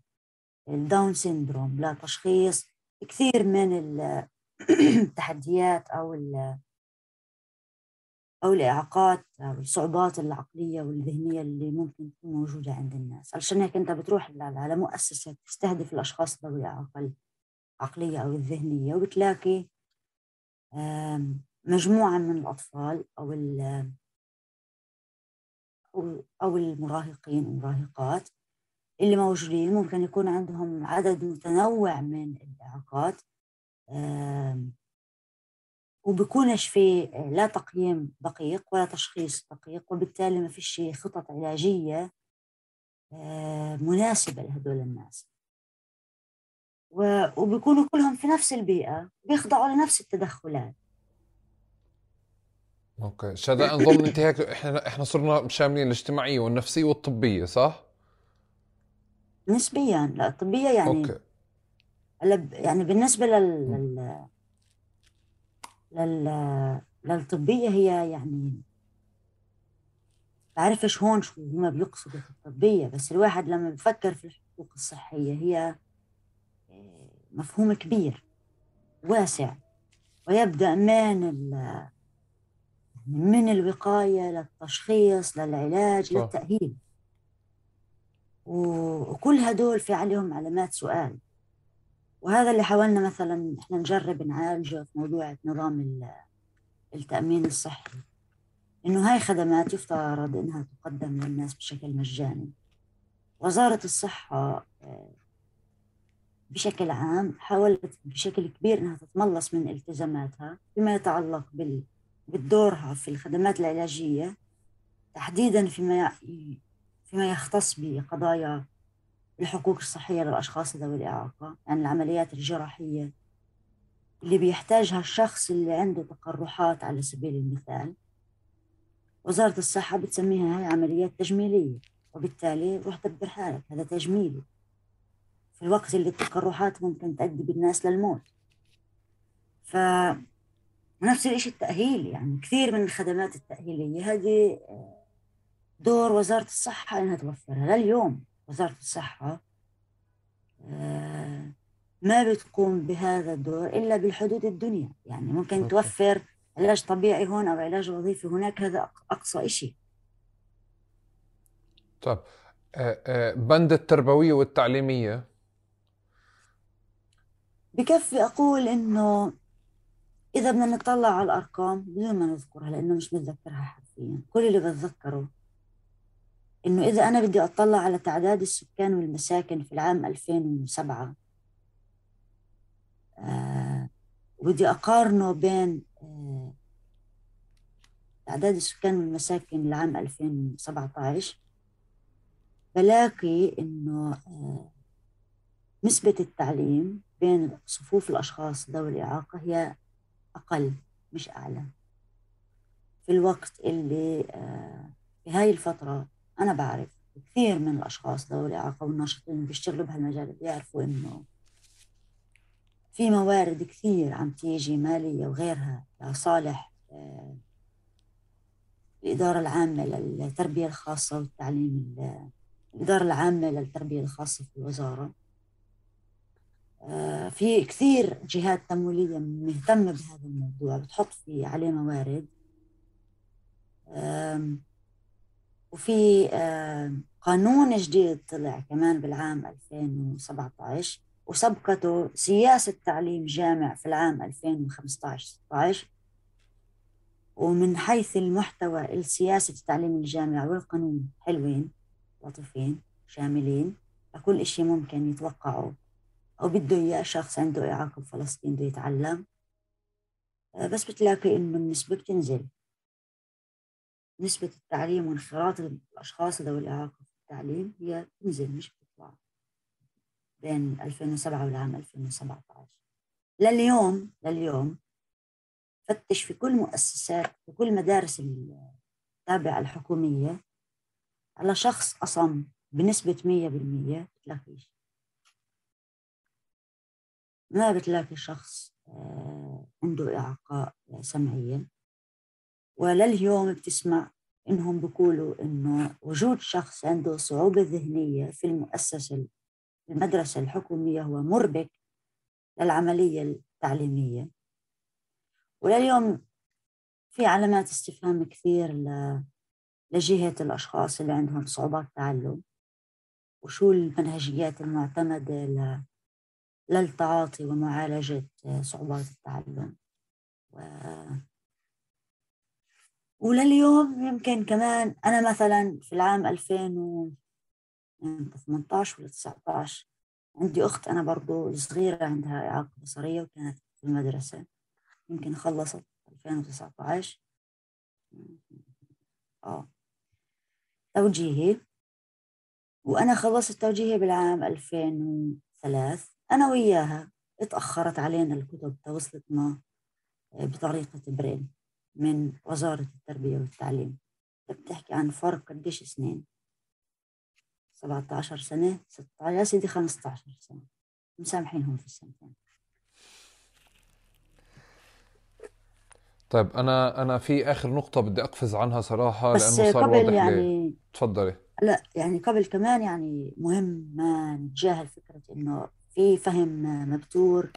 ال Down syndrome لا تشخيص كثير من ال- التحديات أو ال- أو الإعاقات أو الصعوبات العقلية والذهنية اللي ممكن تكون موجودة عند الناس. علشان هيك أنت بتروح على مؤسسة تستهدف الأشخاص ذوي الإعاقة العقلية أو الذهنية وبتلاقي مجموعة من الأطفال أو أو المراهقين والمراهقات اللي موجودين. ممكن يكون عندهم عدد متنوع من الإعاقات وبكونش في لا تقييم دقيق ولا تشخيص دقيق وبالتالي ما فيش خطط علاجية مناسبة لهدول الناس. وبيكونوا كلهم في نفس البيئة بيخضعوا لنفس التدخلات. okay. شذا نظن انت هيك إحنا إحنا صرنا شاملين الاجتماعية والنفسية والطبية صح؟ نسبيا لا الطبيه يعني okay. يعني بالنسبة لل, لل... لل... للطبية هي يعني بعرفش هون شو هم بيقصدوا في الطبية بس الواحد لما بفكر في الحقوق الصحية هي آه، مفهوم كبير واسع ويبدأ من ال... من الوقاية للتشخيص للعلاج صح. للتأهيل وكل هدول في عليهم علامات سؤال. وهذا اللي حاولنا مثلا إحنا نجرب نعالجه في موضوع نظام التأمين الصحي. إنه هاي خدمات يفترض إنها تقدم للناس بشكل مجاني. وزارة الصحة آه، بشكل عام حاولت بشكل كبير إنها تتملص من التزاماتها فيما يتعلق بال بدورها في الخدمات العلاجية تحديدا فيما فيما يختص بقضايا الحقوق الصحية للأشخاص ذوي الإعاقة يعني العمليات الجراحية. اللي بيحتاجها الشخص اللي عنده تقرحات على سبيل المثال وزارة الصحة بتسميها هاي عمليات تجميلية وبالتالي روح دبر حالك هذا تجميلي. في الوقت اللي التقرحات ممكن تؤدي بالناس للموت. ف ونفس الشيء التأهيل يعني كثير من الخدمات التأهيلية هذه آه، دور وزارة الصحة إنها توفرها. لليوم وزارة الصحة آه، ما بتقوم بهذا الدور إلا بالحدود الدنيا. يعني ممكن أوكي. توفر علاج طبيعي هون أو علاج وظيفي هناك هذا أقصى شيء طيب آه، بند التربوية والتعليمية؟ بكفي أقول إنه إذا بدنا نطلع على الأرقام بدون ما نذكرها لأنه مش متذكرها حرفيا. كل اللي بتذكره إنه إذا أنا بدي أطلع على تعداد السكان والمساكن في العام 2007 آه ودي أقارنه بين آه تعداد السكان والمساكن لعام 2017 بلاقي إنه آه نسبة التعليم بين صفوف الأشخاص ذوي الإعاقة هي أقل مش أعلى. في الوقت اللي آه، في هاي الفترة أنا بعرف كثير من الأشخاص ذوي الإعاقة والناشطين بيشتغلوا بهالمجال بيعرفوا إنه في موارد كثير عم تيجي مالية وغيرها لصالح آه، الإدارة العامة للتربية الخاصة والتعليم الإدارة العامة للتربية الخاصة في الوزارة. في كثير جهات تمويلية مهتمة بهذا الموضوع بتحط فيه عليه موارد. وفي قانون جديد طلع كمان بالعام 2017 وسبقته سياسة تعليم جامع في العام 2015 16 ومن حيث المحتوى السياسة التعليم الجامع والقانون حلوين لطيفين شاملين لكل شيء ممكن يتوقعوا. أو بده إياه شخص عنده إعاقة بفلسطين بده يتعلم. آه، بس بتلاقي إنه النسبة بتنزل. نسبة التعليم وانخراط الأشخاص ذوي الإعاقة في التعليم هي بتنزل مش بتطلع بين 2007 والعام 2017 لليوم لليوم فتش في كل مؤسسات في كل مدارس التابعة الحكومية على شخص أصم بنسبة 100% بتلاقيش ما بتلاقي شخص آه، عنده إعاقة سمعية. ولليوم بتسمع إنهم بيقولوا إنه وجود شخص عنده صعوبة ذهنية في المؤسسة المدرسة الحكومية هو مربك للعملية التعليمية. ولليوم في علامات استفهام كثير لجهة الأشخاص اللي عندهم صعوبات تعلم. وشو المنهجيات المعتمدة للتعاطي ومعالجة صعوبات التعلم. و... ولليوم يمكن كمان أنا مثلا في العام 2018 ولا 19 عندي أخت أنا برضو الصغيرة عندها إعاقة بصرية وكانت في المدرسة. يمكن خلصت 2019 آه. توجيهي. وأنا خلصت توجيهي بالعام 2003 أنا وياها اتأخرت علينا الكتب توصلتنا آه، بطريقة برين من وزارة التربية والتعليم. بتحكي عن فرق قديش سنين؟ 17 سنة 16 يا سيدي 15 سنة. مسامحينهم في السنتين. طيب أنا أنا في آخر نقطة بدي أقفز عنها صراحة بس لأنه صار قبل واضح لي. يعني تفضلي. لا يعني قبل كمان يعني مهم ما نتجاهل فكرة إنه في فهم مبتور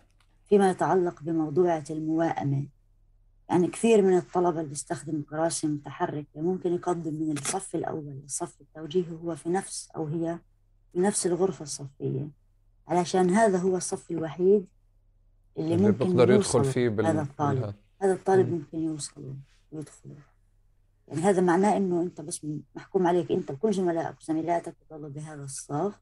فيما يتعلق بموضوعة المواءمة يعني كثير من الطلبة اللي بيستخدموا كراسي متحركة ممكن يقدم من الصف الأول للصف التوجيهي هو في نفس أو هي في نفس الغرفة الصفية. علشان هذا هو الصف الوحيد اللي, اللي ممكن بيقدر يدخل فيه بال... هذا الطالب. بالها. هذا الطالب مم. ممكن يوصل ويدخل. يعني هذا معناه إنه أنت بس محكوم عليك أنت وكل زملائك وزميلاتك تضلوا بهذا الصف.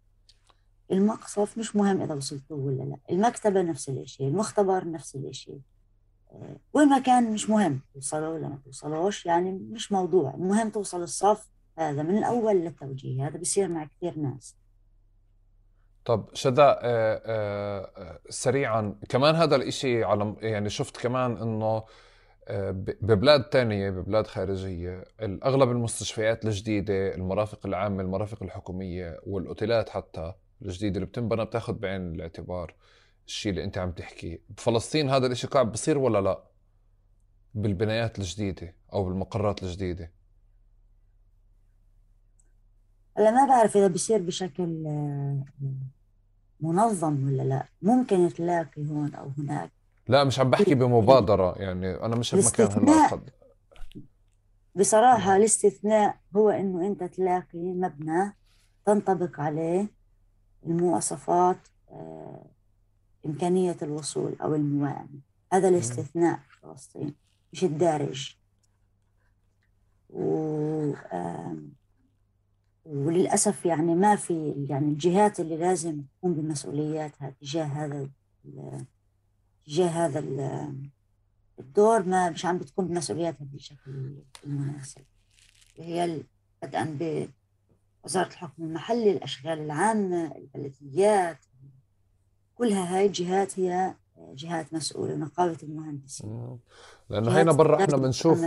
المقصف مش مهم إذا وصلتوا ولا لا. المكتبة نفس الشيء المختبر نفس الشيء آه، والمكان مش مهم توصلوا ولا ما توصلوش يعني مش موضوع. المهم توصل الصف هذا من الأول للتوجيه هذا بيصير مع كثير ناس. طب شدا آه، آه، سريعا كمان هذا الإشي على يعني شفت كمان إنه ببلاد تانية ببلاد خارجية اغلب المستشفيات الجديدة المرافق العامة المرافق الحكومية والأوتيلات حتى الجديدة اللي بتنبنى بتاخد بعين الاعتبار الشيء اللي انت عم تحكيه بفلسطين هذا الإشي قاعد بصير ولا لا؟ بالبنايات الجديدة أو بالمقرات الجديدة. هلا ما بعرف إذا بيصير بشكل آه، منظم ولا لا. ممكن تلاقي هون أو هناك. لا مش عم بحكي بمبادرة يعني أنا مش بمكان هلا بصراحة الاستثناء هو إنه أنت تلاقي مبنى تنطبق عليه المواصفات آه، إمكانية الوصول أو الموائمة هذا. الاستثناء في فلسطين مش الدارج. و وللأسف يعني ما في يعني الجهات اللي لازم تقوم بمسؤولياتها تجاه هذا تجاه هذا ال- الدور ما مش عم بتقوم بمسؤولياتها بالشكل المناسب وهي بدءا بوزارة الحكم المحلي الأشغال العامة البلديات كلها هاي الجهات هي جهات مسؤولة نقابة المهندسين. هينا جهات برا إحنا بنشوف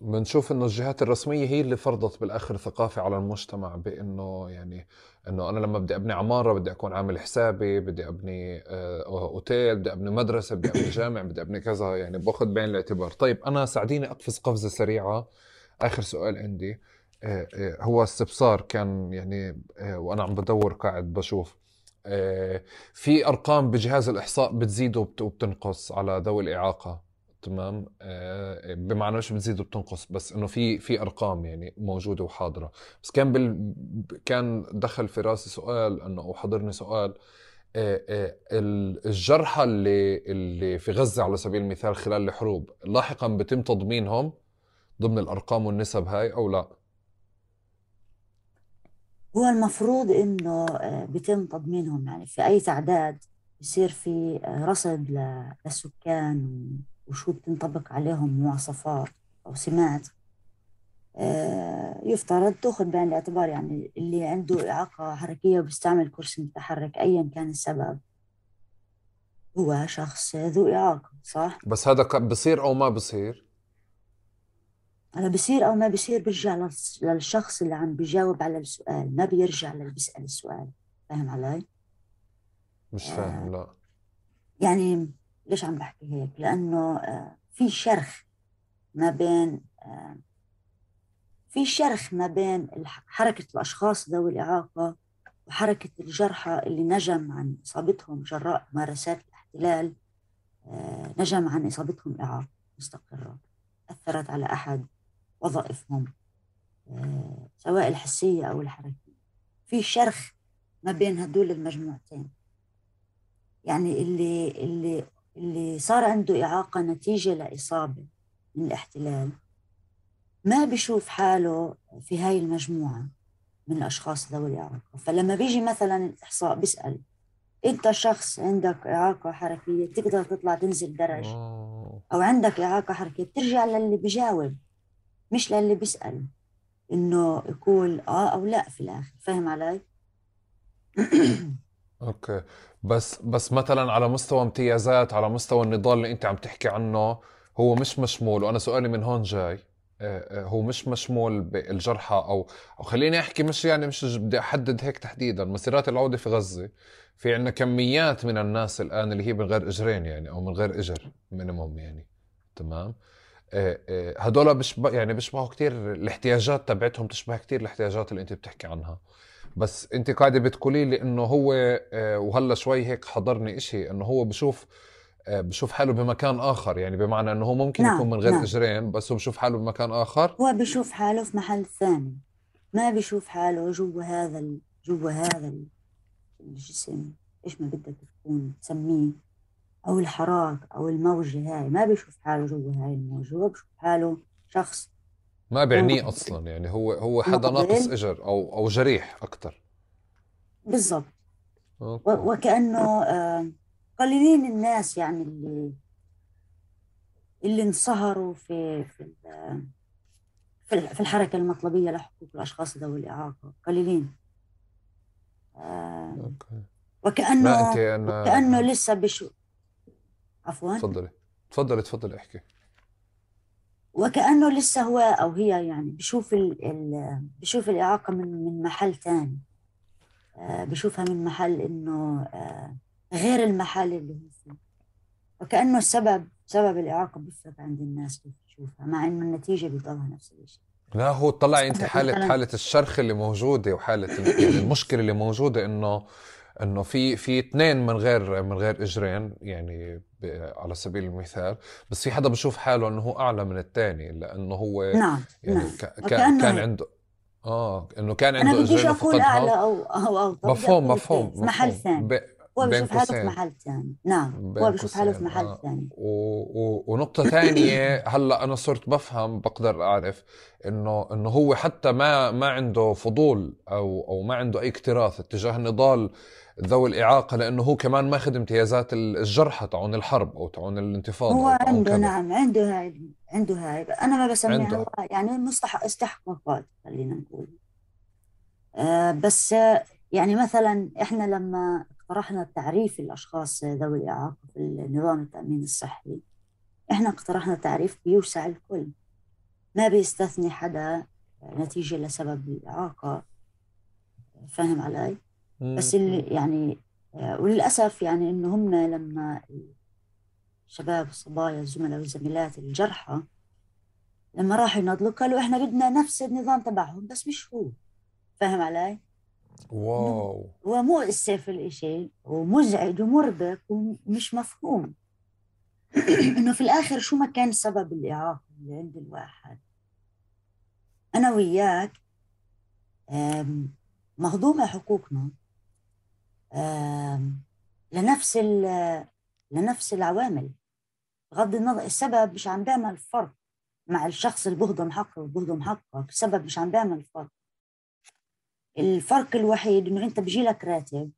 بنشوف إنه الجهات الرسمية هي اللي فرضت بالآخر ثقافة على المجتمع بإنه يعني إنه أنا لما بدي أبني عمارة بدي أكون عامل حسابي بدي أبني آه، أوتيل بدي أبني مدرسة بدي أبني جامع بدي أبني كذا يعني باخذ بعين الاعتبار. طيب أنا ساعديني أقفز قفزة سريعة. آخر سؤال عندي. هو استفسار كان يعني آه، وأنا عم بدور قاعد بشوف. آه، في أرقام بجهاز الإحصاء بتزيد وبت- وبتنقص على ذوي الإعاقة تمام؟ آه، بمعنى مش بتزيد وبتنقص بس إنه في في أرقام يعني موجودة وحاضرة. بس كان بال كان دخل في راسي سؤال إنه أو حضرني سؤال. آه، آه، ال- الجرحى اللي اللي في غزة على سبيل المثال خلال الحروب لاحقا بتم تضمينهم ضمن الأرقام والنسب هاي أو لا؟ هو المفروض إنه آه، بيتم تضمينهم. يعني في أي تعداد بصير في آه، رصد للسكان وشو بتنطبق عليهم مواصفات أو سمات. آه، يفترض تأخذ بعين الاعتبار يعني اللي عنده إعاقة حركية وبيستعمل كرسي متحرك أيا كان السبب. هو شخص ذو إعاقة صح؟ بس هذا بصير أو ما بصير؟ هلا بصير أو ما بصير بيرجع للس- للشخص اللي عم بيجاوب على السؤال ما بيرجع للي بيسأل السؤال فاهم علي؟ مش آه، فاهم لا يعني ليش عم بحكي هيك؟ لأنه آه، في شرخ ما بين آه، في شرخ ما بين حركة الأشخاص ذوي الإعاقة وحركة الجرحى اللي نجم عن إصابتهم جراء ممارسات الاحتلال نجم عن إصابتهم إعاقة مستقرة أثر أثرت على أحد وظائفهم آه، سواء الحسية أو الحركية. في شرخ ما بين هدول المجموعتين. يعني اللي اللي اللي صار عنده إعاقة نتيجة لإصابة من الاحتلال ما بيشوف حاله في هاي المجموعة من الأشخاص ذوي الإعاقة. فلما بيجي مثلا الإحصاء بيسأل أنت شخص عندك إعاقة حركية تقدر تطلع تنزل درج؟ أو عندك إعاقة حركية؟ بترجع للي بيجاوب مش للي بيسأل إنه يقول آه أو لا في الآخر فاهم علي؟ okay. بس بس مثلا على مستوى امتيازات على مستوى النضال اللي أنت عم تحكي عنه هو مش مشمول. وأنا سؤالي من هون جاي آه، آه، هو مش مشمول بالجرحى أو أو خليني أحكي مش يعني مش بدي أحدد هيك تحديدا. مسيرات العودة في غزة في عندنا كميات من الناس الآن اللي هي من غير إجرين يعني أو من غير إجر minimum يعني. تمام؟ هدول بشبه يعني بيشبهوا كثير الاحتياجات تبعتهم تشبه كثير الاحتياجات اللي انت بتحكي عنها. بس انت قاعدة بتقولي لي إنه هو وهلأ شوي هيك حضرني إشي إنه هو بشوف آه، بشوف حاله بمكان آخر. يعني بمعنى إنه هو ممكن نعم يكون من غير نعم. إجرين بس هو بشوف حاله بمكان آخر. هو بشوف حاله في محل ثاني. ما بشوف حاله جوا هذا. جوا هذا الجسم. إيش ما بدك تكون تسميه. أو الحراك أو الموجه هاي ما بشوف حاله جوا هاي الموجه هو بشوف حاله شخص. ما بيعنيه أصلا يعني هو هو حدا ناقص إجر أو أو جريح أكثر بالضبط. وكأنه آه قليلين الناس يعني اللي اللي انصهروا في في في الحركة المطلبية لحقوق الأشخاص ذوي الإعاقة. قليلين. آه وكأنه أنا... وكأنه لسه بشو عفوا. تفضلي تفضلي تفضلي احكي. وكأنه لسه هو أو هي يعني بشوف ال... ال... بشوف الإعاقة من من محل ثاني آه بشوفها من محل إنه آه غير المحل اللي هو فيه. وكأنه السبب سبب الإعاقة بيفرق عند الناس كيف تشوفها مع إنه النتيجة بيضلها نفس الشيء لا هو طلع أنت حالة حالة الشرخ اللي موجودة وحالة يعني المشكلة اللي موجودة إنه إنه في في اثنين من غير من غير إجرين يعني على سبيل المثال بس في حدا بشوف حاله إنه هو أعلى من الثاني لأنه هو نعم يعني نعم. كان كان عنده آه إنه كان عنده بديش أقول أعلى أو أو أو مفهوم مفهوم محل ثاني. هو بيشوف حاله في محل ثاني نعم هو بيشوف حاله في محل ثاني آه. و... و... ونقطة ثانية هلأ أنا صرت بفهم بقدر أعرف إنه إنه هو حتى ما ما عنده فضول أو أو ما عنده أي اكتراث اتجاه النضال ذوي الإعاقة لأنه هو كمان ماخذ امتيازات الجرحى تاعون الحرب أو تاعون الانتفاضة هو عنده نعم عنده هاي عنده هاي أنا ما بسميها يعني مستحق استحقاقات خلينا نقول. آه بس يعني مثلا إحنا لما اقترحنا تعريف الأشخاص ذوي الإعاقة في نظام التأمين الصحي. إحنا اقترحنا تعريف بيوسع الكل. ما بيستثني حدا نتيجة لسبب الإعاقة. فاهم علي؟ بس اللي يعني وللأسف يعني إنه هم لما الشباب الصبايا الزملاء والزميلات الجرحى لما راحوا يناضلوا قالوا إحنا بدنا نفس النظام تبعهم بس مش هو. فاهم علي؟ واو. هو مؤسف الإشي ومزعج ومربك ومش مفهوم. إنه في الآخر شو ما كان سبب الإعاقة اللي عند الواحد. أنا وياك مهضومة حقوقنا. لنفس لنفس العوامل. بغض النظر السبب مش عم بيعمل فرق مع الشخص اللي بهضم حقه وبهضم حقك. السبب مش عم بيعمل فرق. الفرق الوحيد إنه أنت بيجي لك راتب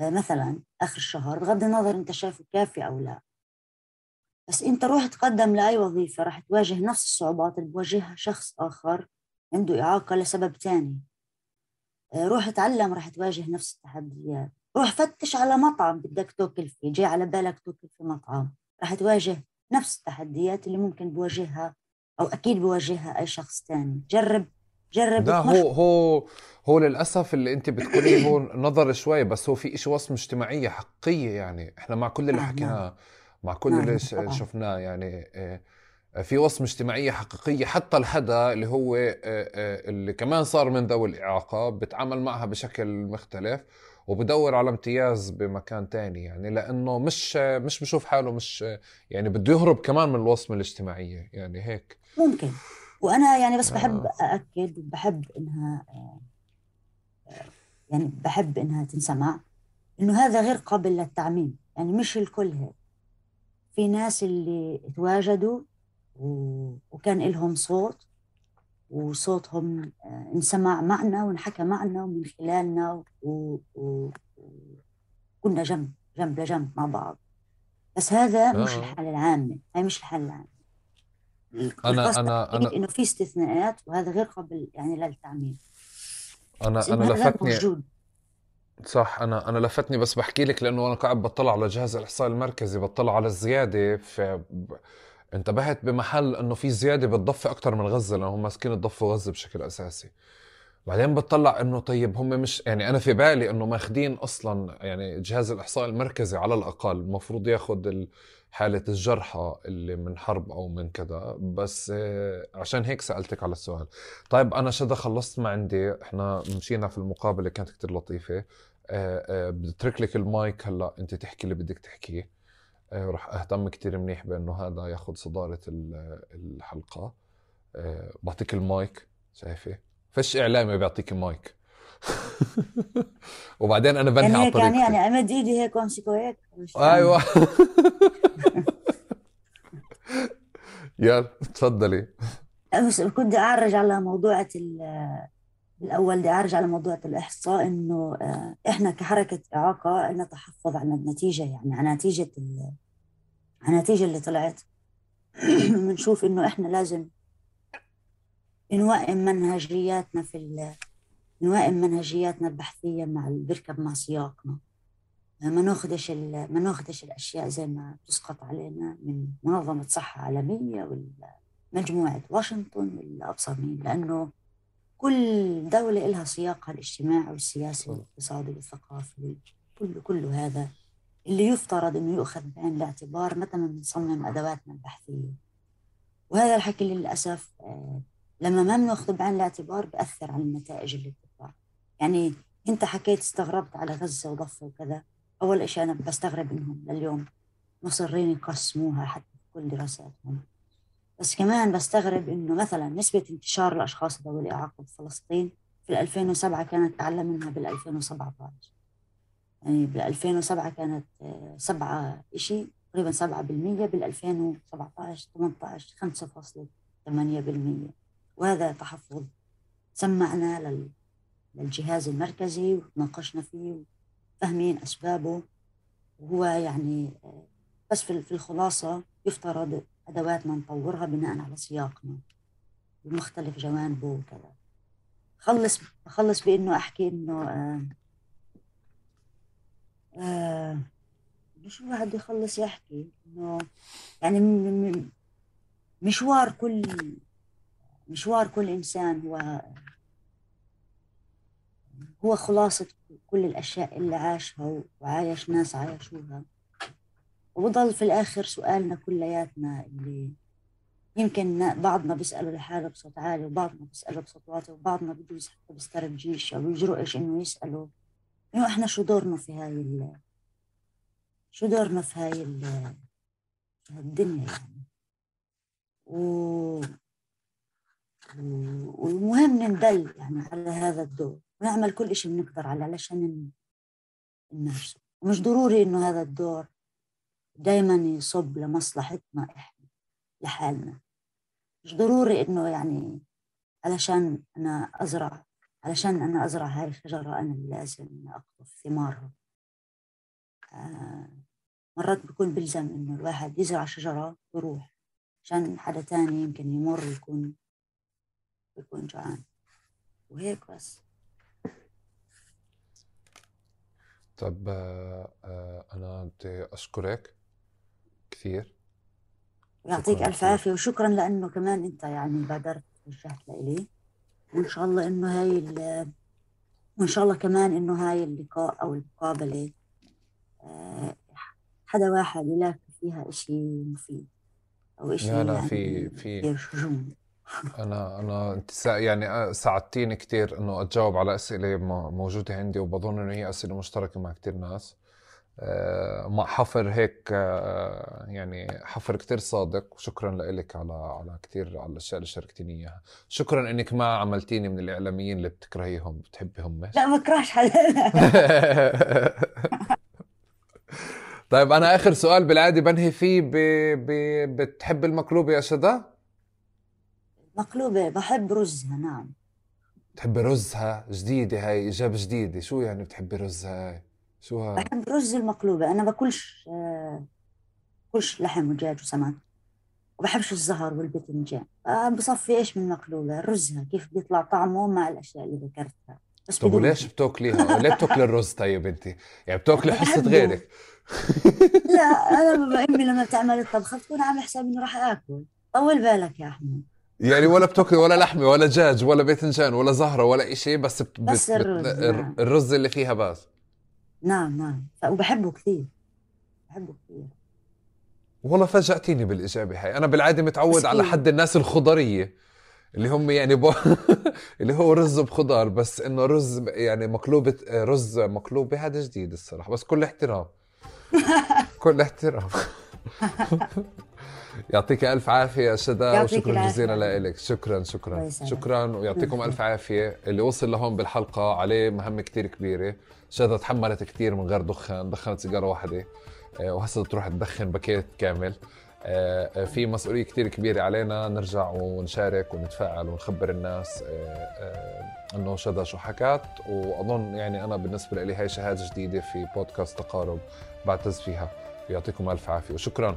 آه، مثلا آخر الشهر بغض النظر أنت شايفه كافي أو لا. بس أنت روح تقدم لأي وظيفة راح تواجه نفس الصعوبات اللي بواجهها شخص آخر عنده إعاقة لسبب ثاني آه، روح اتعلم راح تواجه نفس التحديات. روح فتش على مطعم بدك تاكل فيه جاي على بالك تاكل في مطعم. راح تواجه نفس التحديات اللي ممكن بواجهها أو أكيد بواجهها أي شخص ثاني جرب جرب لا هو هو هو للأسف اللي انت بتقوليه هو نظر شوي بس هو في شيء وصمه اجتماعيه حقيقية يعني. إحنا مع كل اللي نعم، حكيناه نعم. مع كل نعم، اللي شفناه يعني آه، في وصمه اجتماعيه حقيقية. حتى الحدا اللي هو آه، آه، اللي كمان صار من ذوي الإعاقة بتعامل معها بشكل مختلف وبدور على امتياز بمكان تاني يعني. لأنه مش مش بشوف حاله مش يعني بده يهرب كمان من الوصمه الاجتماعية يعني هيك. ممكن. وأنا يعني بس بحب آه. أأكد بحب إنها آه، يعني بحب إنها تنسمع إنه هذا غير قابل للتعميم يعني مش الكل هيك في ناس اللي تواجدوا وكان لهم صوت وصوتهم آه، انسمع معنا وانحكى معنا ومن خلالنا وكنا جنب جنب لجنب مع بعض بس هذا مش. الحالة العامة هاي مش الحالة العامة أنا أنا أنا إنه في استثناءات وهذا غير قابل يعني للتعميم أنا أنا لفتني موجود. صح أنا أنا لفتني بس بحكي لك لأنه أنا قاعد بطلع على جهاز الإحصاء المركزي بطلع على الزيادة في انتبهت بمحل إنه في زيادة بالضفه أكثر من غزة لانهم ماسكين الضفه وغزة بشكل أساسي بعدين بتطلع إنه طيب هم مش يعني أنا في بالي إنه ماخذين أصلا يعني جهاز الإحصاء المركزي على الأقل المفروض ياخذ حالة الجرحى اللي من حرب أو من كذا بس آه، عشان هيك سألتك على السؤال. طيب أنا شدا خلصت ما عندي إحنا مشينا في المقابلة كانت كتير لطيفة. آه، آه، بترك لك المايك هلأ أنت تحكي اللي بدك تحكيه راح أهتم كتير منيح بأنه هذا ياخذ صدارة الحلقة. بعطيك المايك شايفة؟ فش إعلامي بيعطيك المايك. وبعدين أنا بنهي يعني هيك يعني يعني أمد إيدي هيك وامسكه هيك أيوه. يلا تفضلي. بس كنت بدي أعرج على موضوع الأول بدي أعرج على موضوع الإحصاء إنه آه، إحنا كحركة إعاقة لنا تحفظ على النتيجة يعني على نتيجة على النتيجه اللي طلعت. بنشوف إنه إحنا لازم نوائم منهجياتنا في نوائم منهجياتنا البحثية مع بيركب مع سياقنا. ما ناخدش ما ناخدش الأشياء زي ما تسقط علينا من منظمة صحة عالمية ولا مجموعه واشنطن ولا ابصر مين لأنه كل دولة لها سياقها الاجتماعي والسياسي والاقتصادي والثقافي كل كل هذا اللي يفترض إنه يؤخذ بعين الاعتبار متى ما بنصمم أدواتنا البحثية. وهذا الحكي للأسف آه، لما ما بناخذه بعين الاعتبار بأثر على النتائج اللي بتطلع. يعني انت حكيت استغربت على غزة وضفة وكذا. أول شيء أنا بستغرب إنهم لليوم مصرين يقسموها حتى في كل دراساتهم بس كمان بستغرب إنه مثلا نسبة انتشار الأشخاص ذوي الاعاقه بفلسطين في 2007 كانت أعلى منها بال 2017 يعني بال 2007 كانت آه، سبعة شيء تقريبا 7% بال 2017 18 5.8% وهذا تحفظ. سمعنا للجهاز المركزي وتناقشنا فيه فاهمين أسبابه. وهو يعني بس في الخلاصة يفترض أدواتنا نطورها بناء على سياقنا بمختلف جوانبه وكذا. خلص خلص بإنه أحكي إنه آه آه شو الواحد يخلص يحكي؟ إنه يعني مشوار كل مشوار كل إنسان هو هو خلاصة كل الأشياء اللي عاشها وعايش ناس عايشوها. وبضل في الآخر سؤالنا كلياتنا اللي يمكن بعضنا بيسألوا لحاله بصوت عالي وبعضنا بيسألوا بصوت واطي وبعضنا بده حتى بيسترجيش أو يجرؤش إنه يسألوا إنه إحنا شو دورنا في هاي ال... شو دورنا في هاي ال... الدنيا يعني؟ و... والمهم ندل يعني على هذا الدور ونعمل كل شيء بنقدر عليه علشان نمارسه ومش ضروري إنه هذا الدور دائما يصب لمصلحتنا إحنا لحالنا. مش ضروري إنه يعني علشان أنا أزرع علشان أنا أزرع هاي الشجره أنا لازم أقطف ثمارها. آه مرات بكون بلزم إنه الواحد يزرع شجرة ويروح عشان حدا تاني يمكن يمر يكون يكون جوعان وهيك بس. طب آه، آه، أنا بدي أشكرك كثير. يعطيك ألف عافية وشكرا لأنه كمان أنت يعني بادرت وجهت لإلي. وإن شاء الله إنه هاي وإن شاء الله كمان إنه هاي اللقاء أو المقابلة آه، حدا واحد يلاقي فيها إشي مفيد أو إشي لا لا يعني في في أنا أنا يعني ساعدتيني كثير إنه أتجاوب على أسئلة موجودة عندي وبظن إنه هي أسئلة مشتركة مع كثير ناس. آه، مع حفر هيك آه، يعني حفر كتير صادق وشكرا لك على على كثير على الأشياء اللي شاركتيني إياها. شكرا إنك ما عملتيني من الإعلاميين اللي بتكرهيهم بتحبيهم لا ما بكرهش حدا طيب أنا آخر سؤال بالعادة بنهي فيه ب... ب... بتحب المقلوبه يا شدا مقلوبة بحب رزها نعم. بتحبي رزها جديدة هاي اجابه جديدة شو يعني بتحبي رزها هاي؟ شو ها؟ بحب رز المقلوبة أنا باكلش آه، باكلش لحم ودجاج وسمك وبحبش الزهر والباذنجان آه بصفي إيش من مقلوبة؟ رزها كيف بيطلع طعمه مع الأشياء اللي ذكرتها. بس طب وليش بتأكليها؟ ليه بتاكلي الرز طيب أنت؟ يعني بتأكلي حصة غيرك؟ لا أنا بابا أمي لما بتعمل الطبخة بتكون عاملة حساب إنه راح آكل. طول بالك يا أحمد. يعني ولا بتاكلي ولا لحمة ولا دجاج ولا باذنجان ولا زهرة ولا شيء بس بت... بس بت... الرز بت... نعم. الرز اللي فيها بس نعم نعم. وبحبه كثير. بحبه كثير. والله فاجأتيني بالإجابة هاي. أنا بالعادة متعود على حد الناس الخضرية اللي هم يعني بو... اللي هو رز بخضار بس إنه رز يعني مقلوبة رز مقلوبة هذا جديد الصراحة. بس كل احترام. كل احترام. يعطيك ألف عافية يا شدا وشكرا جزيلا لك شكرا شكرا. شكرا ويعطيكم ألف عافية. اللي وصل لهون بالحلقة عليه مهمة كتير كبيرة. شدا تحملت كتير من غير دخان دخنت سيجارة واحدة آه، وهسه تروح تدخن باكيت كامل. آه، آه، في مسؤولية كتير كبيرة علينا. نرجع ونشارك ونتفاعل ونخبر الناس إنه شدا شو حكت. وأظن يعني أنا بالنسبة لي هي شهادة جديدة في بودكاست تقارب بعتز فيها. يعطيكم ألف عافية وشكرا.